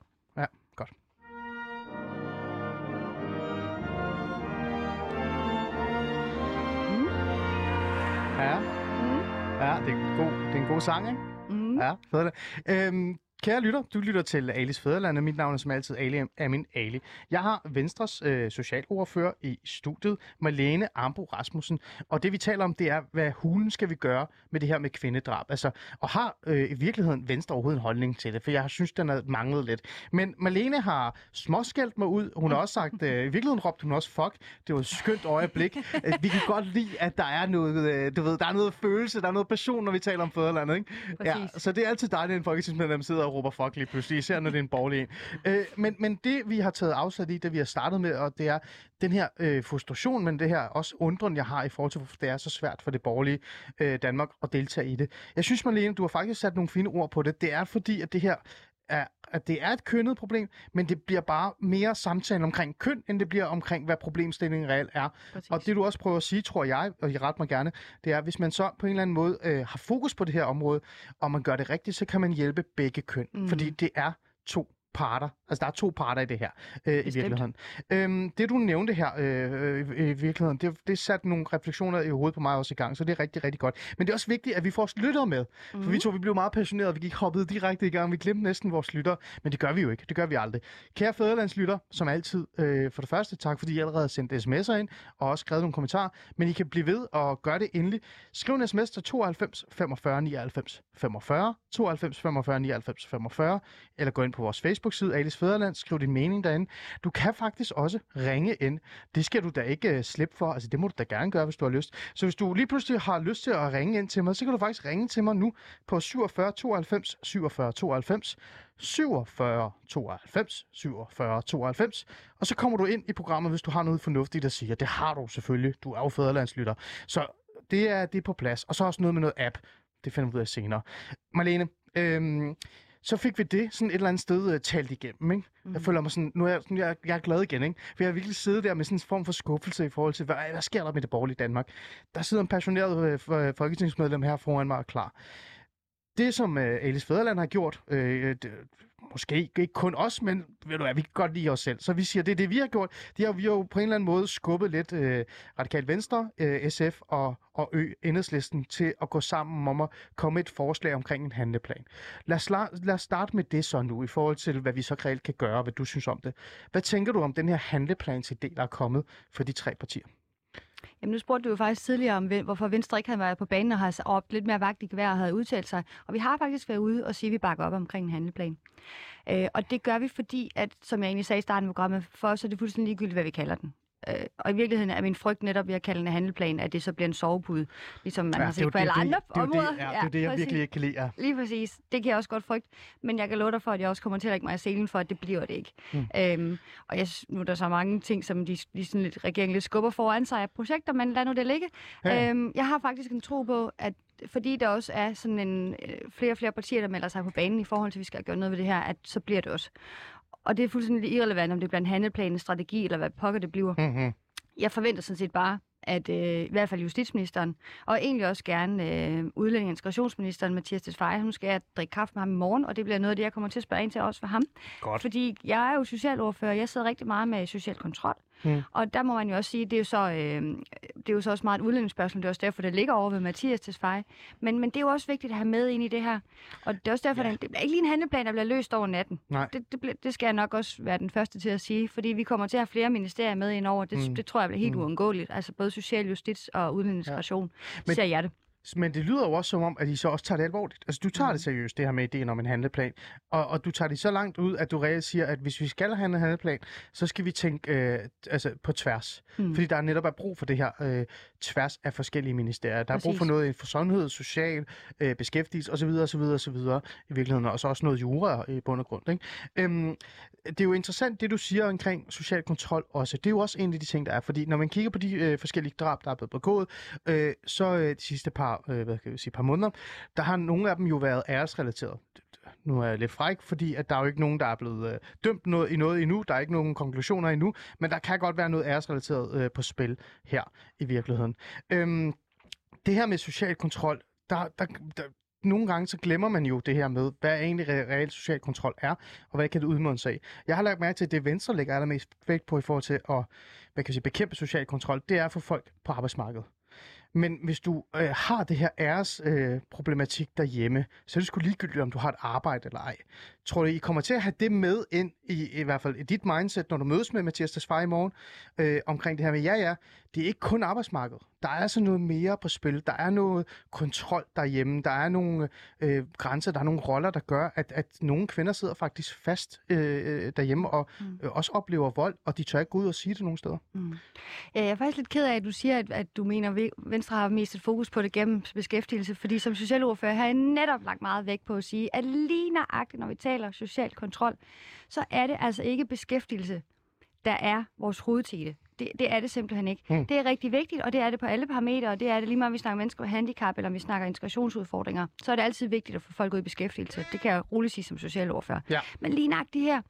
Ja, Mm. ja det, er en god, det er en god sang, ikke? Mm. Ja, federe. Øhm, kære lytter, du lytter til Alis Fæderland, og mit navn er som altid Ali Amin Ali. Jeg har Venstres øh, socialordfører i studiet, Marlene Ambo Rasmussen, og det vi taler om, det er, hvad hulen skal vi gøre med det her med kvindedrab. Altså, og har øh, i virkeligheden Venstre overhovedet en holdning til det, for jeg synes, den har manglet lidt. Men Marlene har småskældt mig ud. Hun har også sagt, øh, i virkeligheden råbte hun også fuck. Det var et skønt øjeblik. Øh, vi kan godt lide, at der er noget, øh, du ved, der er noget følelse, der er noget passion, når vi taler om fædrelandet, ikke? Ja, Præcis. så det er altid dejligt, at en folketingsmedlem sidder og råber fuck lige pludselig, især når det er en borgerlig en. Øh, men, men det, vi har taget afsat i, det vi har startet med, og det er den her øh, frustration, men det her også undren, jeg har i forhold til, hvorfor det er så svært for det borgerlige øh, Danmark at deltage i det. Jeg synes, Marlene, du har faktisk sat nogle fine ord på det. Det er fordi, at det her er, at det er et kønnet problem, men det bliver bare mere samtale omkring køn, end det bliver omkring, hvad problemstillingen reelt er. Præcis. Og det du også prøver at sige, tror jeg, og I ret mig gerne, det er, at hvis man så på en eller anden måde øh, har fokus på det her område, og man gør det rigtigt, så kan man hjælpe begge køn. Mm. Fordi det er to parter. Altså, der er to parter i det her, øh, i virkeligheden. Øhm, det, du nævnte her øh, øh, i virkeligheden, det, det satte nogle refleksioner i hovedet på mig også i gang, så det er rigtig, rigtig godt. Men det er også vigtigt, at vi får lyttere med. Mm. For vi to, vi blev meget passionerede, vi gik hoppet direkte i gang, vi glemte næsten vores lytter, men det gør vi jo ikke, det gør vi aldrig. Kære Fæderlandslytter, som altid, øh, for det første, tak fordi I allerede har sendt sms'er ind, og også skrevet nogle kommentarer, men I kan blive ved og gøre det endelig. Skriv en sms til 92 45 99 45, 92 45 99 45, eller gå ind på vores Facebook-side, Alice Fæderland, skriv din mening derinde. Du kan faktisk også ringe ind. Det skal du da ikke uh, slippe for. Altså, det må du da gerne gøre, hvis du har lyst. Så hvis du lige pludselig har lyst til at ringe ind til mig, så kan du faktisk ringe til mig nu på 47 92 47 92 47 92 47 92. Og så kommer du ind i programmet, hvis du har noget fornuftigt at sige. Og det har du selvfølgelig. Du er jo fæderlandslytter. Så det er, det er på plads. Og så også noget med noget app. Det finder vi ud af senere. Marlene, øhm, så fik vi det sådan et eller andet sted uh, talt igennem, ikke? Mm. Jeg føler mig sådan, nu er jeg, sådan, jeg, jeg er glad igen, ikke? For jeg har virkelig siddet der med sådan en form for skuffelse i forhold til, hvad, hvad sker der med det borgerlige Danmark? Der sidder en passioneret uh, folketingsmedlem her foran mig og klar. Det, som uh, Alice Fæderland har gjort, uh, det, måske ikke kun os, men ved du hvad, vi kan godt lide os selv. Så vi siger, det er det, vi har gjort. De har, vi jo på en eller anden måde skubbet lidt øh, Radikal Venstre, øh, SF og, og Ø, enhedslisten, til at gå sammen om at komme med et forslag omkring en handleplan. Lad os, lad os starte med det så nu, i forhold til, hvad vi så reelt kan gøre, og hvad du synes om det. Hvad tænker du om den her handleplansidé, der er kommet for de tre partier? Jamen, nu spurgte du jo faktisk tidligere om, hvorfor Venstre ikke havde været på banen og har op lidt mere vagt i gevær og havde udtalt sig. Og vi har faktisk været ude og sige, at vi bakker op omkring en handleplan. Øh, og det gør vi, fordi, at, som jeg egentlig sagde i starten af programmet, for os er det fuldstændig ligegyldigt, hvad vi kalder den. Øh, og i virkeligheden er min frygt netop ved at kalde en handleplan, at det så bliver en sovepude, ligesom man ja, har set på alle andre det, områder. Det, ja, det er det, jeg præcis. virkelig ikke kan lide. Ja. Lige præcis. Det kan jeg også godt frygte. Men jeg kan love dig for, at jeg også kommer til at lægge mig i selen for, at det bliver det ikke. Mm. Øhm, og jeg, nu er der så mange ting, som de, de sådan lidt, regeringen lidt skubber foran sig af projekter, men lad nu det ligge. Ja. Øhm, jeg har faktisk en tro på, at fordi der også er sådan en, øh, flere og flere partier, der melder sig på banen i forhold til, at vi skal gøre noget ved det her, at så bliver det også. Og det er fuldstændig irrelevant, om det bliver en handleplan, en strategi, eller hvad pokker det bliver. Mm-hmm. Jeg forventer sådan set bare, at øh, i hvert fald justitsministeren, og egentlig også gerne øh, udlænding- og integrationsministeren, Mathias Tesfaye, nu skal jeg drikke kaffe med ham i morgen, og det bliver noget af det, jeg kommer til at spørge ind til også for ham. Godt. Fordi jeg er jo socialordfører, jeg sidder rigtig meget med social kontrol. Mm. Og der må man jo også sige, det er jo så, øh, det er jo så også meget et udlændingsspørgsmål, det er også derfor, det ligger over ved Mathias Tesfaye. Men, men det er jo også vigtigt at have med ind i det her. Og det er også derfor, Ja. ja. det bliver ikke lige en handleplan, der bliver løst over natten. Nej. Det, det, det skal jeg nok også være den første til at sige, fordi vi kommer til at have flere ministerier med ind over. Det, Mm. det tror jeg bliver helt Mm. uundgåeligt. Altså både social justits og udenlandsintegration. Ja. Men- Ser jeg det. Men det lyder jo også som om, at I så også tager det alvorligt. Altså, du tager mm. det seriøst, det her med ideen om en handleplan. Og, og du tager det så langt ud, at du reelt siger, at hvis vi skal have en handleplan, så skal vi tænke øh, altså på tværs. Mm. Fordi der netop er brug for det her øh, tværs af forskellige ministerier. Der er brug for Præcis. noget for sundhed, social, øh, beskæftigelse osv. osv. osv. i virkeligheden. Og så også noget jura i bund og grund. Ikke? Øhm, det er jo interessant, det du siger omkring social kontrol også. Det er jo også en af de ting, der er. Fordi når man kigger på de øh, forskellige drab, der er blevet begået, øh, så øh, de sidste par, øh, hvad kan vi sige, par måneder, der har nogle af dem jo været æresrelateret. Nu er jeg lidt fræk, fordi at der er jo ikke nogen, der er blevet øh, dømt noget, i noget endnu. Der er ikke nogen konklusioner endnu, men der kan godt være noget æresrelateret øh, på spil her i virkeligheden. Øhm, det her med social kontrol, der, der, der, nogle gange så glemmer man jo det her med, hvad egentlig re- reelt social kontrol er, og hvad kan det udmåne sig af. Jeg har lagt mærke til, at det Venstre lægger allermest vægt på i forhold til at hvad kan jeg sige, bekæmpe social kontrol, det er at få folk på arbejdsmarkedet. Men hvis du øh, har det her æresproblematik øh, problematik derhjemme, så er det sgu ligegyldigt, om du har et arbejde eller ej. Tror du, I kommer til at have det med ind i, i hvert fald i dit mindset, når du mødes med Mathias Tesfaye i morgen, øh, omkring det her med, ja ja, det er ikke kun arbejdsmarkedet. Der er altså noget mere på spil. Der er noget kontrol derhjemme. Der er nogle øh, grænser, der er nogle roller, der gør, at, at nogle kvinder sidder faktisk fast øh, derhjemme og mm. øh, også oplever vold, og de tør ikke gå ud og sige det nogen steder. Mm. Ja, jeg er faktisk lidt ked af, at du siger, at, at du mener, at Venstre har mest et fokus på det gennem beskæftigelse, fordi som socialordfører har jeg netop lagt meget vægt på at sige, at lige nøjagtigt, når vi taler social kontrol, så er det altså ikke beskæftigelse, der er vores hovedtele. Det, det er det simpelthen ikke. Mm. Det er rigtig vigtigt, og det er det på alle parametre, og det er det lige meget, om vi snakker mennesker med handicap, eller om vi snakker integrationsudfordringer, så er det altid vigtigt at få folk ud i beskæftigelse. Det kan jeg roligt sige som socialordfører. Ja. Men lige nøjagtigt her,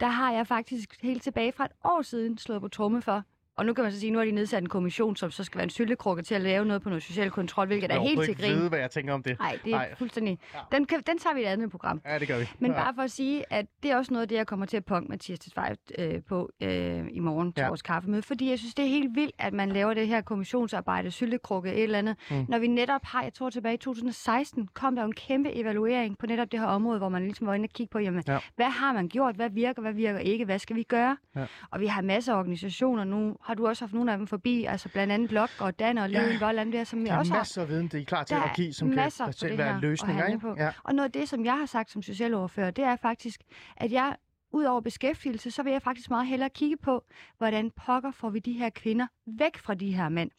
der har jeg faktisk helt tilbage fra et år siden slået på tromme for, og nu kan man så sige, at nu har de nedsat en kommission, som så skal være en syltekrukke til at lave noget på noget social kontrol, hvilket er helt til grin. Jeg ved, hvad jeg tænker om det. Nej, det er Ej. fuldstændig... Ja. Den, kan, den tager vi i et andet program. Ja, det gør vi. Men ja. bare for at sige, at det er også noget af det, jeg kommer til at punke Mathias Tesfaye øh, på øh, i morgen til ja. vores kaffemøde, fordi jeg synes, det er helt vildt, at man laver det her kommissionsarbejde, syltekrukke, et eller andet, mm. når vi netop har, jeg tror tilbage i 2016, kom der en kæmpe evaluering på netop det her område, hvor man ligesom var inde og kigge på, jamen, ja. hvad har man gjort, hvad virker, hvad virker ikke, hvad skal vi gøre? Ja. Og vi har masser af organisationer nu, har du også haft nogle af dem forbi, altså blandt andet Blok og Dan og Leven ja. Vold, der, som vi også har. masser af viden, det er klar til at give, som kan selv være løsninger. Ikke? På. Ja. Og noget af det, som jeg har sagt som socialoverfører, det er faktisk, at jeg Udover beskæftigelse, så vil jeg faktisk meget hellere kigge på, hvordan pokker får vi de her kvinder væk fra de her mænd.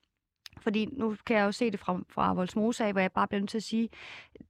Fordi nu kan jeg jo se det fra, fra Voldsmose af, hvor jeg bare bliver nødt til at sige,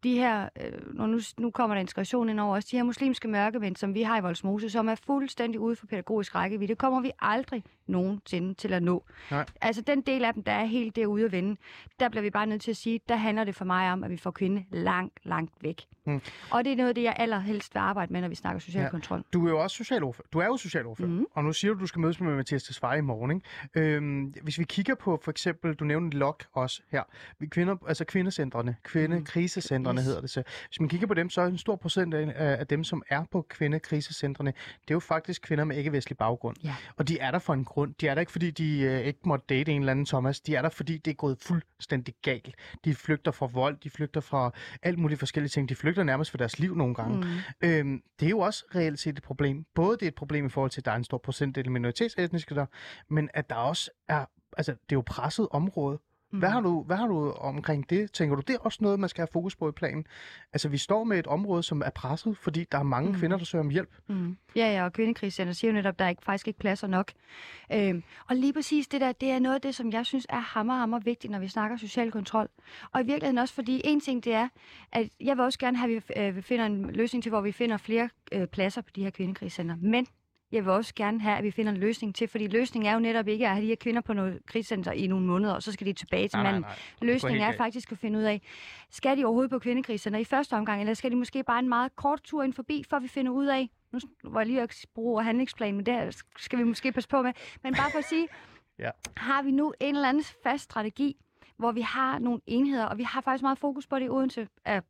de her, øh, når nu, nu kommer der integration ind over os, de her muslimske mørkemænd, som vi har i Voldsmose, som er fuldstændig ude for pædagogisk rækkevidde, det kommer vi aldrig nogensinde til at nå. Nej. Altså den del af dem, der er helt derude at vende, der bliver vi bare nødt til at sige, der handler det for mig om, at vi får kvinde langt, langt væk. Mm. Og det er noget af det, jeg allerhelst vil arbejde med, når vi snakker social ja. kontrol. Du er jo også socialordfører. Du er jo socialordfører. Mm. Og nu siger du, at du skal mødes med Mathias Tesfaye i morgen. Ikke? Øhm, hvis vi kigger på for eksempel, du nævnte LOK også her. Vi kvinder, altså kvindecentrene, kvindekrisecentrene mm. yes. hedder det så. Hvis man kigger på dem, så er en stor procent af, af dem, som er på kvindekrisecentrene, det er jo faktisk kvinder med ikke-vestlig baggrund. Ja. Og de er der for en grund. De er der ikke, fordi de øh, ikke måtte date en eller anden Thomas. De er der, fordi det er gået fuldstændig galt. De flygter fra vold, de flygter fra alt muligt forskellige ting. De flygter nærmest for deres liv nogle gange. Mm. Øhm, det er jo også reelt set et problem. Både det er et problem i forhold til, at der er en stor procentdel minoritetsetniske der, men at der også er, altså det er jo presset område. Mm. Hvad, har du, hvad har du omkring det? Tænker du, det er også noget, man skal have fokus på i planen? Altså, vi står med et område, som er presset, fordi der er mange mm. kvinder, der søger om hjælp. Mm. Ja, ja, og kvindekrigscenter siger jo netop, at der er ikke, faktisk ikke pladser nok. Øhm, og lige præcis det der, det er noget af det, som jeg synes er hammer, hammer vigtigt, når vi snakker social kontrol. Og i virkeligheden også, fordi en ting det er, at jeg vil også gerne have, at vi, øh, vi finder en løsning til, hvor vi finder flere øh, pladser på de her kvindekrigscenter. Men jeg vil også gerne have, at vi finder en løsning til, fordi løsningen er jo netop ikke at have de her kvinder på noget krigscenter i nogle måneder, og så skal de tilbage til manden. Løsningen er faktisk at finde ud af, skal de overhovedet på kvindekrigscenter i første omgang, eller skal de måske bare en meget kort tur ind forbi, for vi finder ud af, nu var jeg lige at bruge handlingsplan, men det skal vi måske passe på med, men bare for at sige, [LAUGHS] ja. har vi nu en eller anden fast strategi, hvor vi har nogle enheder, og vi har faktisk meget fokus på det i Odense af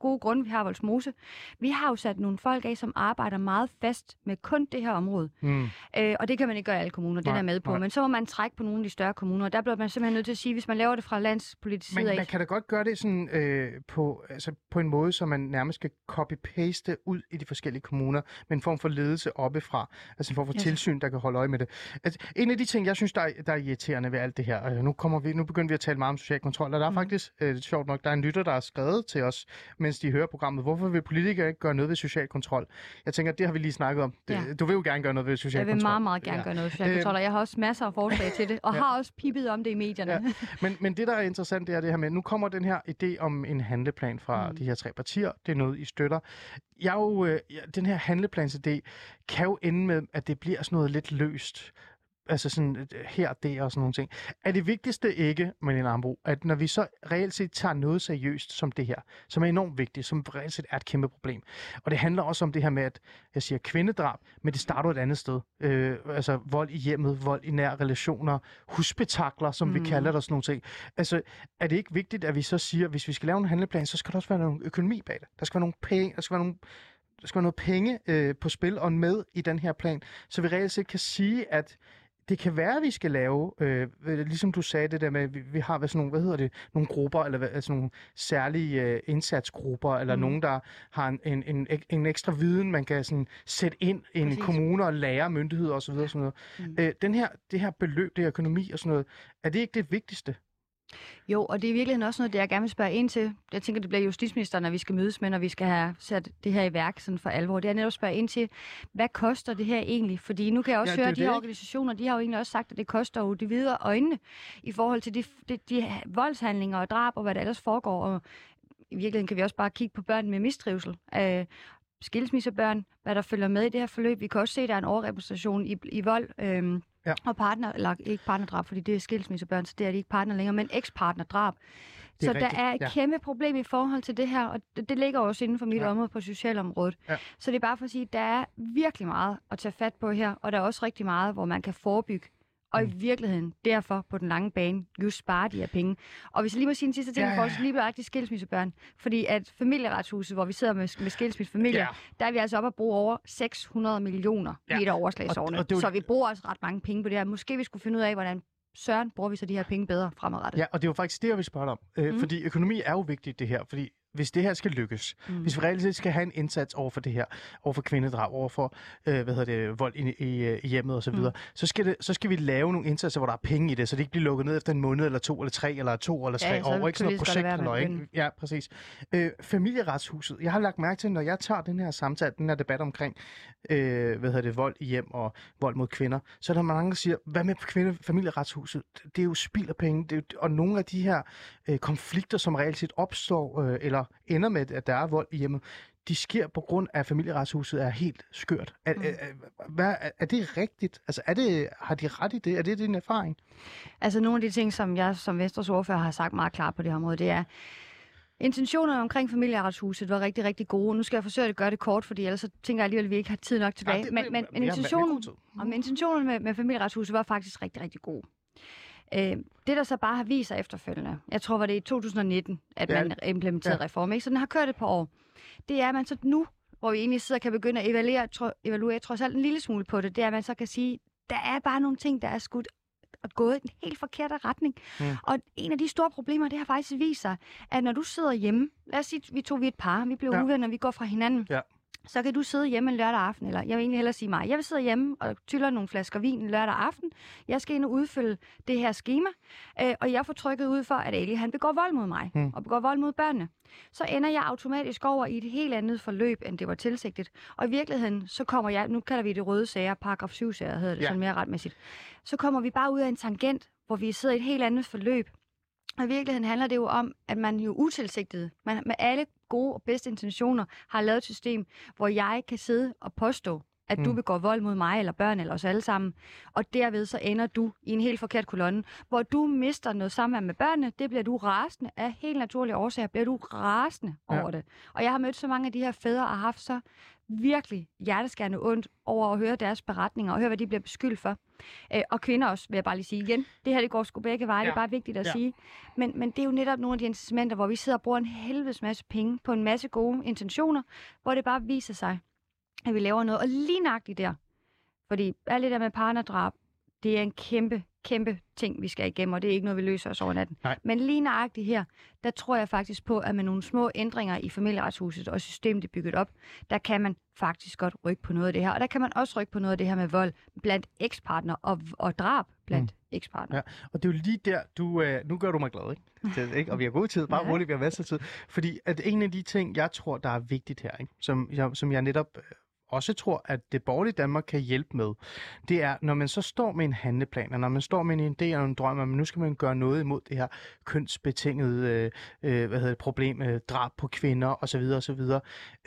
gode grunde. Vi har Voldsmose. Vi har jo sat nogle folk af, som arbejder meget fast med kun det her område. Mm. Øh, og det kan man ikke gøre i alle kommuner, det er med på. Nej. Men så må man trække på nogle af de større kommuner, og der bliver man simpelthen nødt til at sige, hvis man laver det fra landspolitisk side af... Man kan da godt gøre det sådan, øh, på, altså på en måde, så man nærmest skal copy-paste ud i de forskellige kommuner, med en form for ledelse oppefra. Altså en form for yes. tilsyn, der kan holde øje med det. Altså, en af de ting, jeg synes, der er, der er irriterende ved alt det her, øh, nu, kommer vi, nu begynder vi at tale meget om social kontrol, og der er mm. faktisk, øh, sjovt nok, der er en lytter, der har skrevet til os, mens de hører programmet, hvorfor vil politikere ikke gøre noget ved social kontrol? Jeg tænker, det har vi lige snakket om. Det, ja. Du vil jo gerne gøre noget ved social kontrol. Jeg vil kontrol. meget, meget gerne ja. gøre noget ved social kontrol, og jeg har også masser af forslag til det, og ja. har også pippet om det i medierne. Ja. Men, men det, der er interessant, det er det her med, nu kommer den her idé om en handleplan fra mm. de her tre partier. Det er noget, I støtter. Jeg jo, øh, den her handleplansidé kan jo ende med, at det bliver sådan noget lidt løst altså sådan øh, her, det og sådan nogle ting. Er det vigtigste ikke, Malene Ambo, at når vi så reelt set tager noget seriøst som det her, som er enormt vigtigt, som reelt set er et kæmpe problem, og det handler også om det her med, at jeg siger kvindedrab, men det starter et andet sted. Øh, altså vold i hjemmet, vold i nære relationer, husbetakler, som mm. vi kalder det, og sådan nogle ting. Altså, er det ikke vigtigt, at vi så siger, at hvis vi skal lave en handleplan, så skal der også være noget økonomi bag det. Der skal være nogle penge, der skal være nogle der skal være noget penge øh, på spil og med i den her plan, så vi reelt set kan sige, at det kan være, at vi skal lave, øh, øh, ligesom du sagde det der med, vi, vi har hvad, sådan nogle, hvad hedder det, nogle grupper, eller hvad, altså nogle særlige øh, indsatsgrupper, eller Mm. nogen, der har en, en, en, en ekstra viden, man kan sådan sætte ind i en kommune og lære myndigheder osv. Sådan noget. Mm. Øh, den her, det her beløb, det her økonomi og sådan noget, er det ikke det vigtigste? Jo, og det er i virkeligheden også noget, det jeg gerne vil spørge ind til. Jeg tænker, det bliver justitsministeren, når vi skal mødes med, når vi skal have sat det her i værk sådan for alvor. Det er netop spørge ind til, hvad koster det her egentlig? Fordi nu kan jeg også Ja, høre, at de her ikke? organisationer, de har jo egentlig også sagt, at det koster jo de videre øjnene i forhold til de, de, de voldshandlinger og drab og hvad der ellers foregår. Og i virkeligheden kan vi også bare kigge på børn med mistrivsel. Øh, skilsmissebørn, hvad der følger med i det her forløb. Vi kan også se, at der er en overrepræsentation i, i vold øhm, Ja. og partner, eller ikke partnerdrab, fordi det er skilsmissebørn, så det er de ikke partner længere, men ekspartnerdrab. Er Så rigtigt, der er et ja. kæmpe problem i forhold til det her, og det, det ligger også inden for mit ja. område på socialområdet. Ja. Så det er bare for at sige, at der er virkelig meget at tage fat på her, og der er også rigtig meget, hvor man kan forebygge. Og Mm. i virkeligheden, derfor på den lange bane, just spare de her penge. Og hvis jeg lige må sige en sidste ting Ja, ja, i lige nøjagtigt skilsmissebørn. Fordi at familieretshuset, hvor vi sidder med, med skilsmissefamilier, Ja. der er vi altså oppe at bruge over 600 millioner Ja. i et overslagsårene. Og- og det jo- Så vi bruger altså ret mange penge på det her. Måske vi skulle finde ud af, hvordan søren bruger vi så de her penge bedre fremadrettet. Ja, og det er jo faktisk det, jeg vil spørge dig om. Øh, Mm. Fordi økonomi er jo vigtigt, det her. Fordi hvis det her skal lykkes, Mm. hvis vi reelt set skal have en indsats over for det her, over for kvindedrag, over for øh, hvad hedder det, vold i, i, i hjemmet osv., mm. så, skal det, så skal vi lave nogle indsatser, hvor der er penge i det, så det ikke bliver lukket ned efter en måned, eller to, eller tre, eller to, eller tre Ja, så år. Ikke sådan noget projekt, være halløj, ikke? Ja, præcis. Øh, familieretshuset. Jeg har lagt mærke til, når jeg tager den her samtale, den her debat omkring, øh, hvad hedder det, vold i hjem og vold mod kvinder, så er der mange, der siger, hvad med kvinde, familieretshuset? Det er jo spild af penge. Det er jo, og nogle af de her øh, konflikter, som reelt set opstår, øh, eller ender med, at der er vold i hjemmet, de sker på grund af, at familieretshuset er helt skørt. Er, Mm. er, er, hvad, er, er det rigtigt? Altså, er det, har de ret i det? Er det din erfaring? Altså nogle af de ting, som jeg som Venstres ordfører har sagt meget klart på det her område, det er, intentionerne omkring familieretshuset var rigtig, rigtig gode. Nu skal jeg forsøge at gøre det kort, fordi ellers så tænker jeg alligevel, at vi ikke har tid nok tilbage. Ja, det- men, men, men intentionen, og intentionen med, med familieretshuset var faktisk rigtig, rigtig god. Øh, det, der så bare har vist sig efterfølgende, jeg tror, var det i 2019, at Ja. man implementerede Ja. reform, ikke? så den har kørt et par år. Det er, at man så nu, hvor vi egentlig sidder og kan begynde at evaluere, tro, evaluere trods alt en lille smule på det, det er, at man så kan sige, der er bare nogle ting, der er skudt og gået i den helt forkerte retning. Mm. Og en af de store problemer, det har faktisk vist sig, at når du sidder hjemme, lad os sige, vi to vi et par, vi bliver Ja. ja. uvenner, vi går fra hinanden, Ja. Så kan du sidde hjemme en lørdag aften, eller jeg vil egentlig hellere sige mig, jeg vil sidde hjemme og tyller nogle flasker vin lørdag aften, jeg skal ind og udfylde det her schema, øh, og jeg får trykket ud for, at Ali han begår vold mod mig, Mm. og begår vold mod børnene. Så ender jeg automatisk over i et helt andet forløb, end det var tilsigtet. Og i virkeligheden, så kommer jeg, nu kalder vi det røde sager, paragraf 7 sager hedder det ja. sådan mere retmæssigt, så kommer vi bare ud af en tangent, hvor vi sidder i et helt andet forløb. Og i virkeligheden handler det jo om, at man jo utilsigtet, man med alle gode og bedste intentioner, har lavet et system, hvor jeg kan sidde og påstå, at mm. du begår vold mod mig eller børn eller os alle sammen. Og derved så ender du i en helt forkert kolonne, hvor du mister noget samvær med børnene. Det bliver du rasende af helt naturlige årsager. Bliver du rasende Ja. over det. Og jeg har mødt så mange af de her fædre og haft så virkelig hjerteskærende ondt over at høre deres beretninger og høre, hvad de bliver beskyldt for. Øh, og kvinder også, vil jeg bare lige sige igen. Det her, det går sgu begge veje. Ja. Det er bare vigtigt at ja. sige. Men, men det er jo netop nogle af de incitamenter, hvor vi sidder og bruger en helvedes masse penge på en masse gode intentioner, hvor det bare viser sig, at vi laver noget. Og lige nøjagtigt der, fordi alt det der med partnerdrab, det er en kæmpe, kæmpe ting, vi skal igennem, og det er ikke noget, vi løser os over natten. Nej. Men lige nøjagtigt her, der tror jeg faktisk på, at med nogle små ændringer i familieretshuset og systemet, det er bygget op, der kan man faktisk godt rykke på noget af det her. Og der kan man også rykke på noget af det her med vold blandt ekspartner og, og drab blandt mm. ekspartner. Ja. Og det er jo lige der, du, øh, nu gør du mig glad, ikke? Det, ikke? Og vi har god tid, bare Ja. roligt, vi har masser af tid. Fordi at en af de ting, jeg tror, der er vigtigt her, ikke? Som, jeg, som jeg netop øh, også tror, at det borgerlige Danmark kan hjælpe med, det er, når man så står med en handleplan, og når man står med en idé og en drøm, at nu skal man gøre noget imod det her kønsbetingede øh, øh, hvad hedder det, problem, øh, drab på kvinder osv., osv.,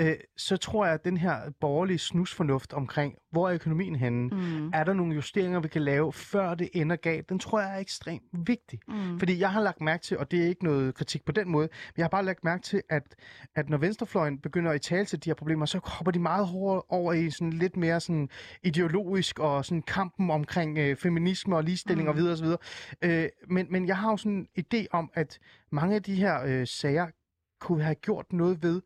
øh, så tror jeg, at den her borgerlige snusfornuft omkring, hvor er økonomien henne, Mm. er der nogle justeringer, vi kan lave, før det ender galt? Den tror jeg er ekstremt vigtig. Mm. Fordi jeg har lagt mærke til, og det er ikke noget kritik på den måde, men jeg har bare lagt mærke til, at, at når venstrefløjen begynder at tale til de her problemer, så hopper de meget hårdere over i sådan lidt mere sådan ideologisk og sådan kampen omkring øh, feminisme og ligestilling mm. og videre og så videre. Øh, men, men jeg har jo sådan en idé om, at mange af de her øh, sager kunne have gjort noget ved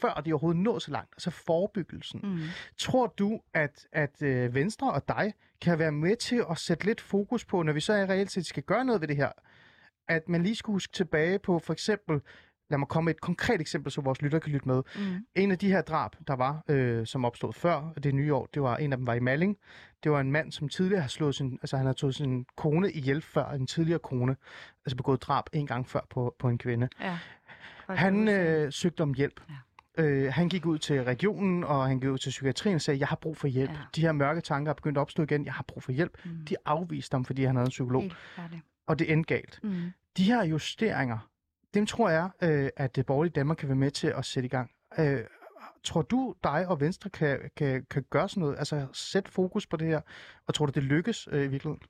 før de overhovedet når så langt, altså forebyggelsen. Mm. Tror du, at, at øh, Venstre og dig kan være med til at sætte lidt fokus på, når vi så er reelt set skal gøre noget ved det her, at man lige skulle huske tilbage på for eksempel, lad mig komme med et konkret eksempel, så vores lytter kan lytte med. Mm. En af de her drab, der var, øh, som opstod før det nye år, det var en af dem var i Malling. Det var en mand, som tidligere har slået sin, altså han har tået sin kone ihjel før, en tidligere kone, altså begået drab en gang før på, på en kvinde. Ja. Han øh, søgte om hjælp. Ja. Øh, han gik ud til regionen, og han gik ud til psykiatrien og sagde, jeg har brug for hjælp. Ja. De her mørke tanker er begyndt at opstå igen. Jeg har brug for hjælp. Mm. De afviste ham, fordi han havde en psykolog, Helt færdig. og det endte galt. Mm. De her justeringer, dem tror jeg, øh, at det borgerlige Danmark kan være med til at sætte i gang. Øh, tror du, dig og Venstre kan, kan, kan gøre sådan noget? Altså sætte fokus på det her, og tror du, det lykkes øh, i virkeligheden?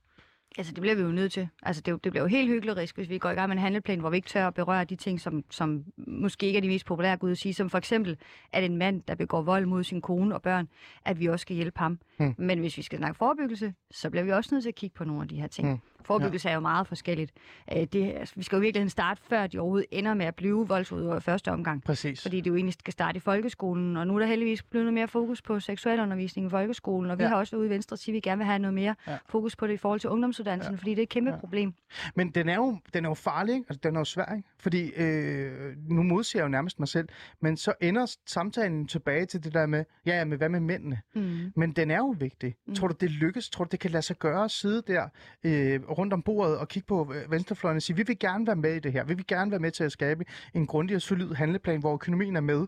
Altså, det bliver vi jo nødt til. Altså, det, det bliver jo helt hyklerisk, hvis vi går i gang med en handelplan, hvor vi ikke tør at berøre de ting, som, som måske ikke er de mest populære, Gud at sige, som for eksempel, at en mand, der begår vold mod sin kone og børn, at vi også skal hjælpe ham. Hmm. Men hvis vi skal snakke forebyggelse, så bliver vi også nødt til at kigge på nogle af de her ting. Hmm. Forebyggelse er jo meget forskelligt. Øh, Det, altså, vi skal jo virkelig starte, før de overhovedet ender med at blive voldsudøvere i første omgang. Præcis. Fordi det jo egentlig skal starte i folkeskolen, og nu er der heldigvis blevet noget mere fokus på seksualundervisning i folkeskolen, og vi Ja. har også ude i Venstre sige, at vi gerne vil have noget mere Ja. fokus på det i forhold til ungdomsuddannelsen, ja. fordi det er et kæmpe Ja. ja. problem. Men den er jo, den er jo farlig, ikke? Altså, den er jo svær, ikke? Fordi øh, nu modsiger jeg jo nærmest mig selv, men så ender samtalen tilbage til det der med, ja, ja, men hvad med mændene? Mm. Men den er jo vigtig. Mm. Mm. Tror du, det lykkes? Tror du, det kan lade sig gøre at sidde der øh, rundt om bordet og kigge på øh, venstrefløjen og sige, vi vil gerne være med i det her. Vi vil gerne være med til at skabe en grundig og solid handleplan, hvor økonomien er med.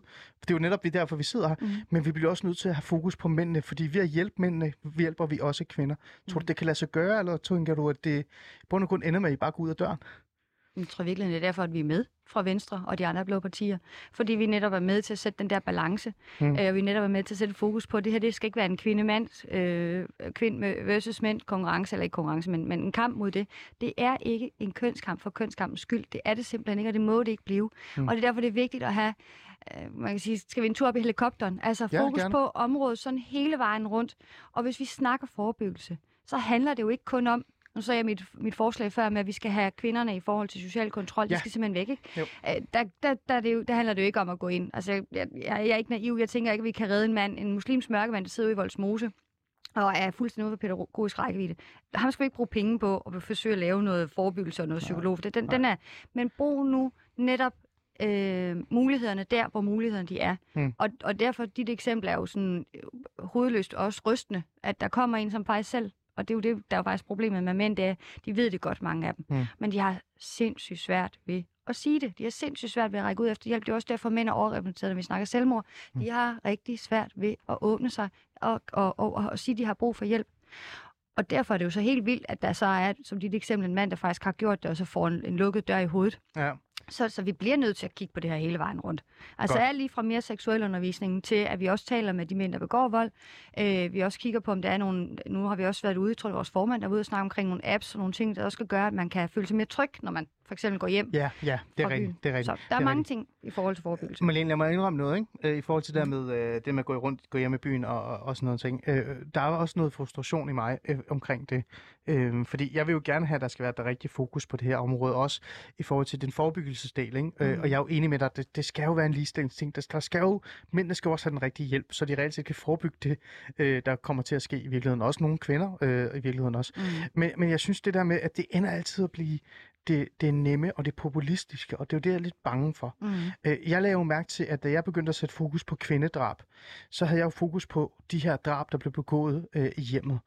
Det er jo netop det er derfor, vi sidder her. Mm. Men vi bliver også nødt til at have fokus på mændene, fordi ved at hjælpe mændene, hjælper vi også kvinder. Tror du, det kan lade sig gøre, eller tænker du, at det bund og grund ender med, at I bare går ud af døren? Jeg tror virkelig, det er derfor, at vi er med fra Venstre og de andre blå partier. Fordi vi netop er med til at sætte den der balance. Mm. Øh, vi netop er med til at sætte fokus på, at det her det skal ikke være en kvinde-mand, øh, kvinde versus mænd konkurrence, eller ikke konkurrence, men, men en kamp mod det. Det er ikke en kønskamp for kønskampens skyld. Det er det simpelthen ikke, og det må det ikke blive. Mm. Og det er derfor, det er vigtigt at have, øh, man kan sige, skal vi en tur op i helikopteren? Altså Ja, fokus gerne. på området sådan hele vejen rundt. Og hvis vi snakker forebyggelse, så handler det jo ikke kun om, nu sagde jeg mit, mit forslag før med, at vi skal have kvinderne i forhold til social kontrol. Ja. Det skal simpelthen væk, ikke? Jo. Øh, der, der, der, er det jo, der handler det jo ikke om at gå ind. Altså, jeg, jeg, jeg er ikke naiv. Jeg tænker ikke, at vi kan redde en mand, en muslims mørkemand, der sidder ude i Voldsmose og er fuldstændig ude for pædagogisk rækkevidde. Ham skal vi ikke bruge penge på at forsøge at lave noget forebyggelse og noget psykolog. den, den er, men brug nu netop øh, mulighederne der, hvor mulighederne de er. Mm. Og, og derfor, dit eksempel er jo sådan øh, hovedløst også rystende, at der kommer en, som faktisk selv, og det er jo det, der er jo faktisk problemet med mænd, det er, de ved det godt, mange af dem, Mm. men de har sindssygt svært ved at sige det. De har sindssygt svært ved at række ud efter hjælp. Det er også derfor, mænd er overrepræsenteret, når vi snakker selvmord. De har rigtig svært ved at åbne sig og, og, og, og, og sige, at de har brug for hjælp. Og derfor er det jo så helt vildt, at der så er, som dit eksempel, en mand, der faktisk har gjort det, og så får en, en lukket dør i hovedet. Ja. Så, så vi bliver nødt til at kigge på det her hele vejen rundt. Altså Godt. alt lige fra mere seksuel undervisning til, at vi også taler med de mænd, der begår vold. Øh, vi også kigger på, om der er nogle... Nu har vi også været ude, jeg tror var vores formand, der var ude og snakke omkring nogle apps og nogle ting, der også skal gøre, at man kan føle sig mere tryg, når man for eksempel går hjem Ja, ja, det er rigtigt. Det er rigtigt. Så der er det mange rigtigt. ting i forhold til forebyggelse. Malene, lad mig indrømme noget, ikke? Øh, I forhold til det der med øh, det med at gå rundt, gå hjem i byen og, og, og sådan noget ting. Øh, der er også noget frustration i mig øh, omkring det. Øh, fordi jeg vil jo gerne have, at der skal være der rigtig fokus på det her område, også i forhold til den forebyggelsesdel. Ikke? Øh, Mm. og jeg er jo enig med dig, det, det skal jo være en ligestillingsting. Der, der skal jo, mændene skal jo også have den rigtige hjælp, så de reelt set kan forebygge det, øh, der kommer til at ske i virkeligheden. Også nogle kvinder øh, i virkeligheden også. Mm. Men, men jeg synes det der med, at det ender altid at blive det, det nemme og det populistiske, og det er jo det, jeg er lidt bange for. Mm. Øh, Jeg lavede jo mærke til, at da jeg begyndte at sætte fokus på kvindedrab, så havde jeg jo fokus på de her drab, der blev begået øh, i hjemmet.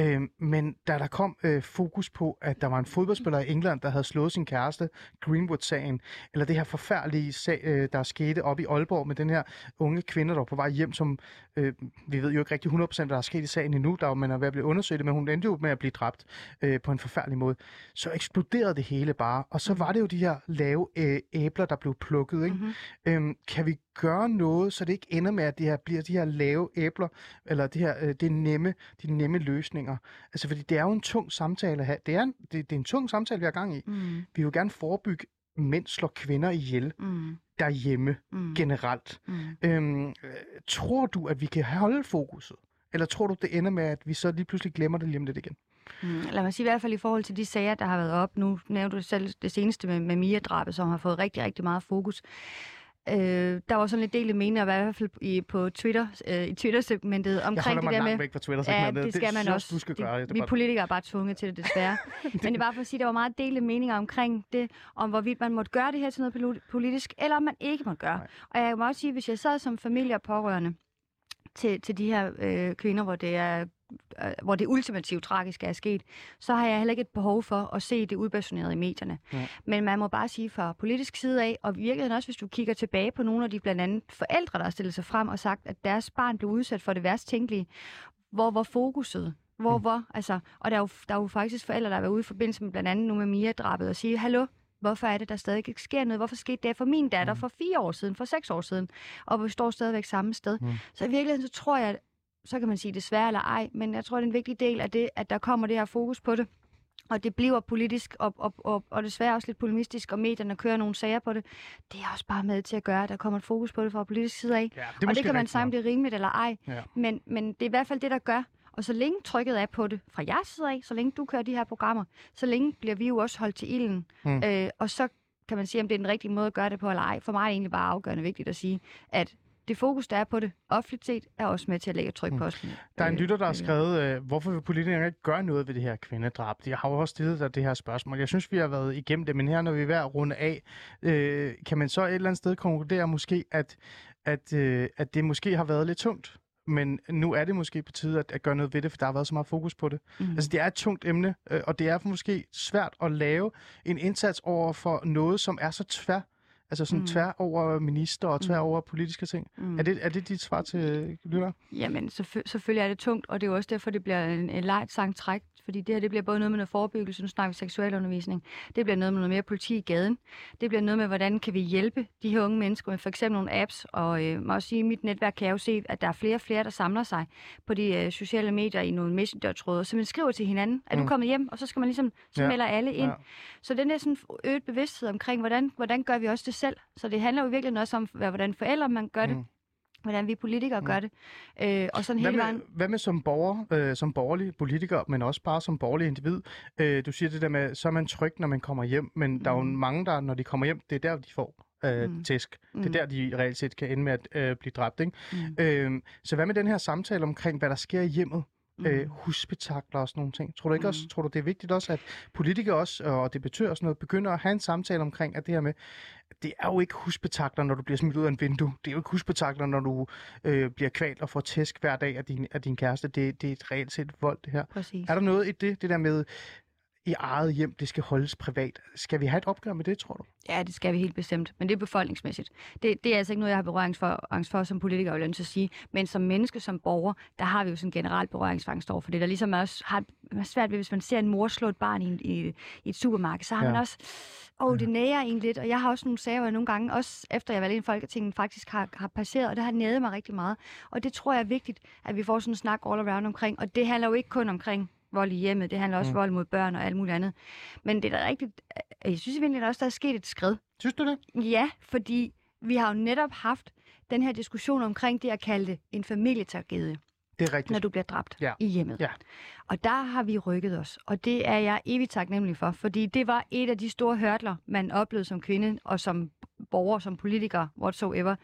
Øh, men da der kom øh, fokus på, at der var en fodboldspiller i England, der havde slået sin kæreste, Greenwood-sagen, eller det her forfærdelige sag, øh, der skete op i Aalborg med den her unge kvinde, der var på vej hjem, som øh, vi ved jo ikke rigtig 100% hvad der er sket i sagen endnu, der man er ved at blive undersøgt, men hun endte jo med at blive dræbt øh, på en forfærdelig måde. Så eksploderede det hele bare, og så var det jo de her lave øh, æbler, der blev plukket, ikke? Mhm. Øhm, kan vi gøre noget, så det ikke ender med, at det her bliver de her lave æbler, eller det her, øh, det nemme, de nemme løsninger? Altså, fordi det er jo en tung samtale at have. Det er en, det, det er en tung samtale, vi har gang i. Mm. Vi vil jo gerne forebygge, mænd slår kvinder ihjel Mm. derhjemme Mm. generelt. Mm. Øhm, øh, tror du, at vi kan holde fokuset? Eller tror du, det ender med, at vi så lige pludselig glemmer det lige om lidt igen? Mm, lad mig sige i hvert fald i forhold til de sager, der har været op. Nu nævnte du selv det seneste med, med Mia-drabet, som har fået rigtig, rigtig meget fokus. Øh, der var sådan lidt delte meninger, i hvert fald i, på Twitter, øh, i Twitter-segmentet omkring det der med... væk fra Twitter. Ja, det skal man synes, også. Du skal gøre det. det vi er bare... politikere er bare tvunget til det, desværre. [LAUGHS] Men det bare for at sige, at der var meget delte meninger omkring det, om hvorvidt man måtte gøre det her til noget poli- politisk, eller om man ikke måtte gøre. Nej. Og jeg må også sige, hvis jeg sad som familie og pårørende til, til de her øh, kvinder, hvor det er hvor det ultimativt tragiske er sket, så har jeg heller ikke et behov for at se det udbasuneret i medierne. Ja. Men man må bare sige fra politisk side af, og i virkeligheden også, hvis du kigger tilbage på nogle af de blandt andet forældre, der har stillet sig frem og sagt, at deres barn blev udsat for det værst tænkelige, hvor var fokuset? Hvor, Mm. hvor, altså, og der er, jo, der er jo faktisk forældre, der har været ude i forbindelse med blandt andet nu med Mia-drabet og sige, hallo, hvorfor er det, der stadig ikke sker noget? Hvorfor skete det for min datter Mm. for fire år siden, for seks år siden? Og vi står stadigvæk samme sted. Mm. Så i virkeligheden, så tror jeg, så kan man sige desværre eller ej, men jeg tror, det er en vigtig del af det, at der kommer det her fokus på det. Og det bliver politisk og, og, og, og desværre også lidt polemistisk, og medierne kører nogle sager på det. Det er også bare med til at gøre, at der kommer et fokus på det fra politisk side af. Ja, det og det kan man sige, om det er rimeligt eller ej. Ja. Men, men det er i hvert fald det, der gør. Og så længe trykket er på det fra jeres side af, så længe du kører de her programmer, så længe bliver vi jo også holdt til ilden. Mm. Øh, og så kan man sige, om det er den rigtige måde at gøre det på eller ej. For mig er det egentlig bare afgørende vigtigt at sige, at det fokus, der er på det offentligt set, er også med til at lægge tryk Mm. på os. Der er en Øh, lytter, der har øh, skrevet, øh, hvorfor vil politikerne ikke gøre noget ved det her kvindedrab? De har jo også stillet dig det her spørgsmål. Jeg synes, vi har været igennem det, men her, når vi er ved at runde af, øh, kan man så et eller andet sted konkludere måske, at, at, øh, at det måske har været lidt tungt? Men nu er det måske på tide at, at gøre noget ved det, for der har været så meget fokus på det. Mm. Altså, det er et tungt emne, øh, og det er måske svært at lave en indsats over for noget, som er så tvær, altså sådan Mm. tvær over minister og tvær Mm. over politiske ting. Mm. Er, det, er det dit svar til øh, lytter? Jamen, selvfø- selvfølgelig er det tungt, og det er jo også derfor, det bliver en, en light sang træk, fordi det her det bliver både noget med noget forebyggelse, nu snakker vi seksualundervisning, det bliver noget med noget mere politi i gaden, det bliver noget med, hvordan kan vi hjælpe de her unge mennesker med for eksempel nogle apps, og øh, må også sige, i mit netværk kan jeg jo se, at der er flere og flere, der samler sig på de øh, sociale medier i nogle messenger-tråde, så man skriver til hinanden, du Mm. kommet hjem, og så skal man ligesom, så Ja. melder alle ind. Ja. Så den er sådan øget bevidsthed omkring, hvordan, hvordan gør vi også det selv. Så det handler jo virkelig også om, hvordan forældre man gør det, Mm. hvordan vi politikere Mm. gør det, øh, og sådan Hvad hele med, vejen. hvad med som borger, øh, som borgerlig politiker, men også bare som borgerlig individ? Øh, du siger det der med, så er man tryg, når man kommer hjem, men mm. der er jo Mm. mange, der, når de kommer hjem, det er der, de får øh, Mm. mm. tæsk. Mm. Det Mm. er der, de reelt set kan ende med at øh, blive dræbt. Ikke? Mm. Øh, så hvad med den her samtale omkring, hvad der sker i hjemmet? Mm. Øh, husbetakler og sådan nogle ting. Tror du ikke Mm. også, tror du det er vigtigt også, at politikere også, og debattører og sådan noget, begynder at have en samtale omkring, at det her med, det er jo ikke husbetakler, når du bliver smidt ud af en vindue. Det er jo ikke husbetakler, når du øh, bliver kvalt og får tæsk hver dag af din, af din kæreste. Det, det er et reelt set vold, det her. Præcis. Er der noget i det, det der med, i eget hjem, det skal holdes privat? Skal vi have et opgør med det, tror du? Ja, det skal vi helt bestemt, men det er befolkningsmæssigt. Det, det er altså ikke noget, jeg har berøringsangst for, angst for som politiker, nødt til at sige. Men som menneske, som borger, der har vi jo sådan en generelt berøringsangst over for det. Der ligesom også har svært ved, hvis man ser en mor slå et barn i, en- i, i et supermarked, så har Ja. man også, åh, oh, det nærer en lidt. Og jeg har også nogle sager, hvor jeg nogle gange, også efter jeg valgte ind i Folketinget, faktisk har, har passeret, og det har næret mig rigtig meget. Og det tror jeg er vigtigt, at vi får sådan en snak all around omkring. Og det handler jo ikke kun omkring vold i hjemmet, det handler også Mm. vold mod børn og alt muligt andet. Men det er da rigtigt, jeg synes virkelig at også, der er sket et skridt. Synes du det? Ja, fordi vi har jo netop haft den her diskussion omkring det at kalde det en familietragedie, Det er rigtigt. når du bliver dræbt Ja. i hjemmet. Ja. Og der har vi rykket os, og det er jeg evigt taknemmelig for, fordi det var et af de store hørtler, man oplevede som kvinde og som borger, som politiker, whatsoever.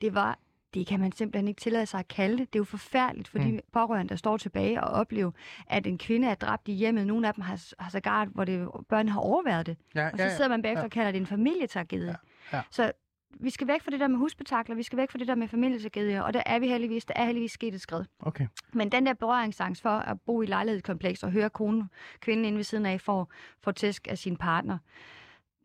Det var, det kan man simpelthen ikke tillade sig at kalde det. Det er jo forfærdeligt for mm. De pårørende, der står tilbage og oplever, at en kvinde er dræbt i hjemmet. Nogle af dem har, har sågar, hvor det, børnene har overværet det. Ja, Og så sidder man bagefter ja. og kalder det en familietragedie. Ja, ja. Så vi skal væk fra det der med husbetakler, vi skal væk fra det der med familietragedier, og der er vi heldigvis, der er heldigvis sket et skridt. Okay. Men den der berøringsangst for at bo i lejlighedskompleks og høre konen, kvinden inde ved siden af får, får tæsk af sin partner,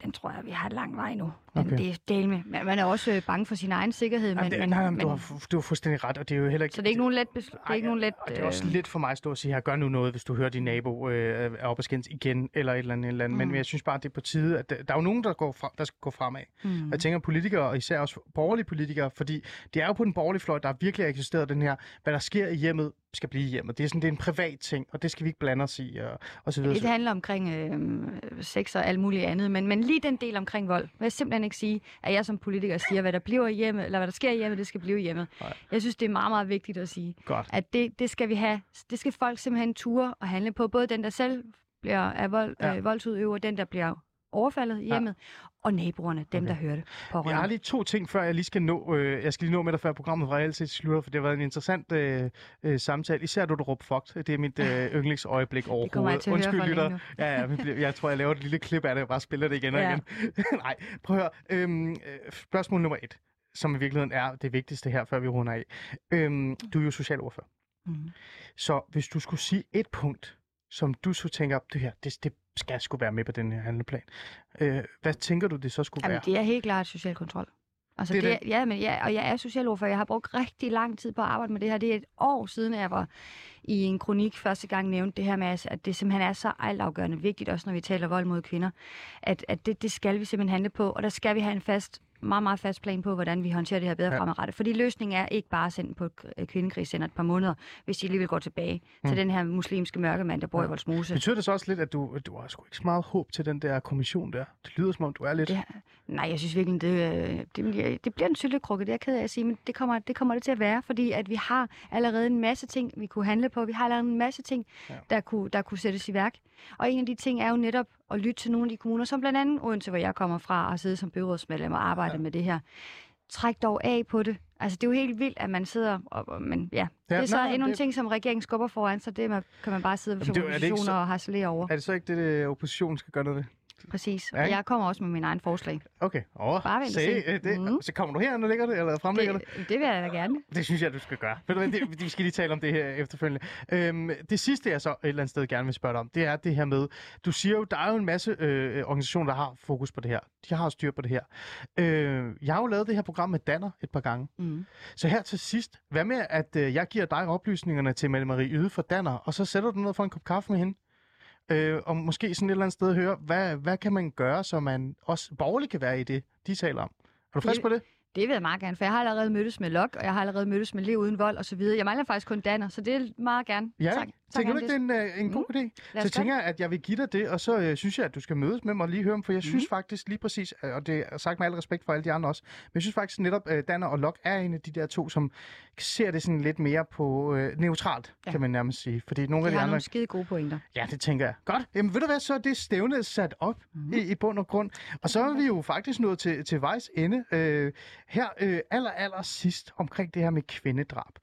den tror jeg, vi har lang vej nu. Men Okay. det er del med. Man man er også øh, bange for sin egen sikkerhed. Jamen, Men, det, men, nej, men, men, du, har, du har fuldstændig ret, og det er jo heller ikke... så det er ikke nogen let... Bes- det er ikke nogen let Og det er også øh, lidt for mig at stå og sige her, gør nu noget, hvis du hører din nabo øh, er oppe skændes igen, eller et eller andet. Et eller andet. Mm. Men, men jeg synes bare, det er på tide, at der, der er jo nogen, der, går fra, der skal gå fremad. Mm. Jeg tænker politikere, og især også borgerlige politikere, fordi det er jo på den borgerlige fløj, der virkelig har eksisteret den her, hvad der sker i hjemmet, skal blive i hjemmet. Det er sådan, det er en privat ting, og det skal vi ikke blande os i, og, og så videre. Det handler omkring øh, sex og alt muligt andet, men, men lige den del omkring vold, vil jeg simpelthen ikke sige, at jeg som politiker siger, hvad der bliver i hjemmet, eller hvad der sker i hjemmet, det skal blive i hjemmet. Nej. Jeg synes, det er meget, meget vigtigt at sige, Godt. at det, det skal vi have, det skal folk simpelthen ture og handle på, både den, der selv bliver af vold, ja. øh, voldsudøver, den, der bliver overfaldet i Ja. hjemmet, og naboerne, dem Okay. der hørte på Jeg har lige to ting, før jeg lige skal nå, øh, jeg skal lige nå med dig, før programmet fra reelt set slutter, for det har været en interessant øh, øh, samtale. Især du, du råber fuck. Det er mit øh, [LAUGHS] yndlingsøjeblik overhovedet. jeg Undskyld, lytter. Ja, ja, bliver- jeg tror, jeg laver et lille klip af det, og bare spiller det igen og Ja. igen. [LAUGHS] Nej, prøv at høre. Øhm, øh, spørgsmål nummer et, som i virkeligheden er det vigtigste her, før vi runder af. Øhm, du er jo socialordfører. Mhm. Så hvis du skulle sige et punkt, som du så tænker, det her, det, det skal sgu være med på den her handleplan. Øh, hvad tænker du, det så skulle Jamen, være? det er helt klart social kontrol. Altså, Det det er det er, ja, men ja, og jeg er socialordfører. Jeg har brugt rigtig lang tid på at arbejde med det her. Det er et år siden, jeg var i en kronik første gang nævnte det her med, at det simpelthen er så altafgørende vigtigt, også når vi taler vold mod kvinder, at, at det, det skal vi simpelthen handle på, og der skal vi have en fast meget, meget fast plan på, hvordan vi håndterer det her bedre Ja. ja. fremadrettet. Fordi løsningen er ikke bare at sende på et kvindekrigscenter et par måneder, hvis de alligevel går tilbage mm. til den her muslimske mørkemand, der bor Ja. ja. i Voldsmose. Betyder det så også lidt, at du, du har sgu ikke så meget håb til den der kommission der? Det lyder som om, du er lidt... Det, nej, jeg synes virkelig, det, øh, det, bliver- det bliver en syltekrukke, det er jeg ked af at sige, men det kommer, det kommer det til at være, fordi at vi har allerede en masse ting, vi kunne handle på. Vi har allerede en masse ting, Ja. ja. der, kunne, der kunne sættes i værk. Og en af de ting er jo netop at lytte til nogle af de kommuner, som blandt andet Odense, hvor jeg kommer fra, og sidde som byrådsmedlem og arbejde Ja. med det her. Træk dog af på det. Altså, det er jo helt vildt, at man sidder... Og, og- men ja, Ja, det er så nej, endnu en det- ting, som regeringen skubber foran, så det man- kan man bare sidde Jamen, som det er jo- er det ikke opposition så- og harcelere over. Er det så ikke det, det oppositionen skal gøre noget ved? Præcis. Og jeg kommer også med min egen forslag. Okay. Oh, Bare se. se. øh, Det, Mhm. Så kommer du herind og lægger det, eller fremlægger det? Det, det vil jeg da gerne. [LAUGHS] Det synes jeg, du skal gøre. Ved du hvad, det, vi skal lige tale om det her efterfølgende. Øhm, det sidste, jeg så et eller andet sted gerne vil spørge dig om, det er det her med, du siger jo, der er jo en masse øh, organisationer, der har fokus på det her. De har styr på det her. Øh, jeg har jo lavet det her program med Danner et par gange. Mm. Så her til sidst, hvad med, at øh, jeg giver dig oplysningerne til Mette Marie Yde for Danner, og så sætter du ned for en kop kaffe med hende? Øh, og måske sådan et eller andet sted høre, hvad, hvad kan man gøre, så man også borgerligt kan være i det, de taler om? Er du frisk på det? Det vil jeg meget gerne, for jeg har allerede mødtes med Lok, og jeg har allerede mødtes med Liv Uden Vold osv. Jeg mangler faktisk kun Danner, så det er meget gerne. Ja, tak. Tænker du ikke, det er en, øh, en god idé? Lad Så gøre tænker jeg, at jeg vil give dig det, og så øh, synes jeg, at du skal mødes med mig og lige høre dem, for jeg Mhm. synes faktisk lige præcis, øh, og det er sagt med al respekt for alle de andre også, men jeg synes faktisk netop, at Danner og Lok er en af de der to, som ser det sådan lidt mere på øh, neutralt, ja. Kan man nærmest sige. Fordi nogle af De de har andre... nogle skide gode pointer. Ja, det tænker jeg. Godt. Jamen ved du hvad, så er det stævne sat op mm. i, i bund og grund. Og så er vi jo faktisk nået til, til vejs ende. Øh, her øh, aller, aller sidst omkring det her med kvindedrab.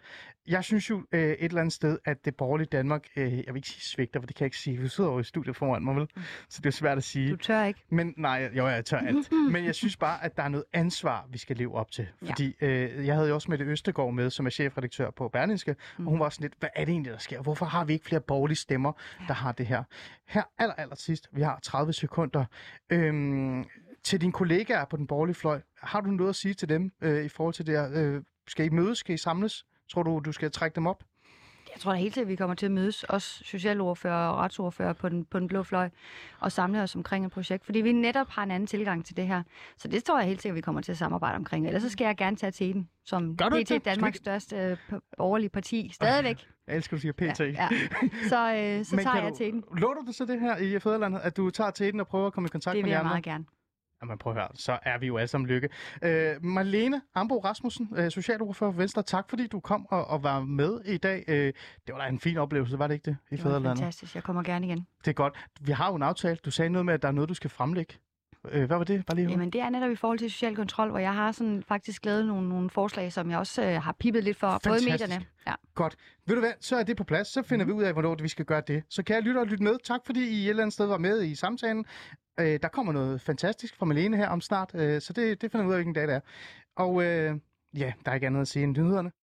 Jeg synes jo øh, et eller andet sted, at det borgerlige Danmark, øh, jeg vil ikke sige svigter, for det kan jeg ikke sige. Vi sidder over i studiet foran mig, vel? Så det er svært at sige. Du tør ikke. Men nej, jo, jeg tør alt. [LAUGHS] Men jeg synes bare, at der er noget ansvar, vi skal leve op til. Ja. Fordi øh, jeg havde jo også Mette Østegård med, som er chefredaktør på Berlingske, mm. og hun var sådan lidt, hvad er det egentlig, der sker? Hvorfor har vi ikke flere borgerlige stemmer, der har det her? Her aller, aller sidst, vi har 30 sekunder. Øhm, til dine kollegaer på den borgerlige fløj, har du noget at sige til dem øh, i forhold til det her? Øh, skal I mødes? Skal I samles? Tror du, du skal trække dem op? Jeg tror da helt til, at vi kommer til at mødes, også socialordfører og retsordfører på den, på den blå fløj, og samle os omkring et projekt, fordi vi netop har en anden tilgang til det her. Så det tror jeg helt sikkert, at vi kommer til at samarbejde omkring. Ellers så skal jeg gerne tage til den, som PT det? Danmarks ikke- største øh, borgerlige parti. Stadigvæk. Jeg elsker, du siger PT. Ja, ja. Så, øh, så Men tager jeg til den. Lover du det så det her i Fæderlandet, at du tager til den og prøver at komme i kontakt Det med vil de jeg andre? meget gerne. Jamen prøv at høre, så er vi jo alle sammen lykke. Øh, Marlene Ambo Rasmussen, øh, socialordfører for Venstre, tak fordi du kom og, og var med i dag. Øh, det var da en fin oplevelse, var det ikke det, i Det var fantastisk. Jeg kommer gerne igen. Det er godt. Vi har jo en aftale. Du sagde noget med, at der er noget, du skal fremlægge. Øh, hvad var det? Bare lige. Jamen, det er netop i forhold til social kontrol, hvor jeg har sådan faktisk lavet nogle, nogle forslag, som jeg også øh, har pippet lidt for, både i Fantastisk. medierne. Ja. Godt. Ved du hvad, så er det på plads. Så finder mm. vi ud af, hvornår vi skal gøre det. Så kan jeg lytte og lytte med. Tak fordi I et eller andet sted var med i samtalen. Øh, der kommer noget fantastisk fra Malene her om snart, øh, så det, det finder vi ud af, hvilken dag det er. Og øh, ja, der er ikke andet at sige end nyhederne.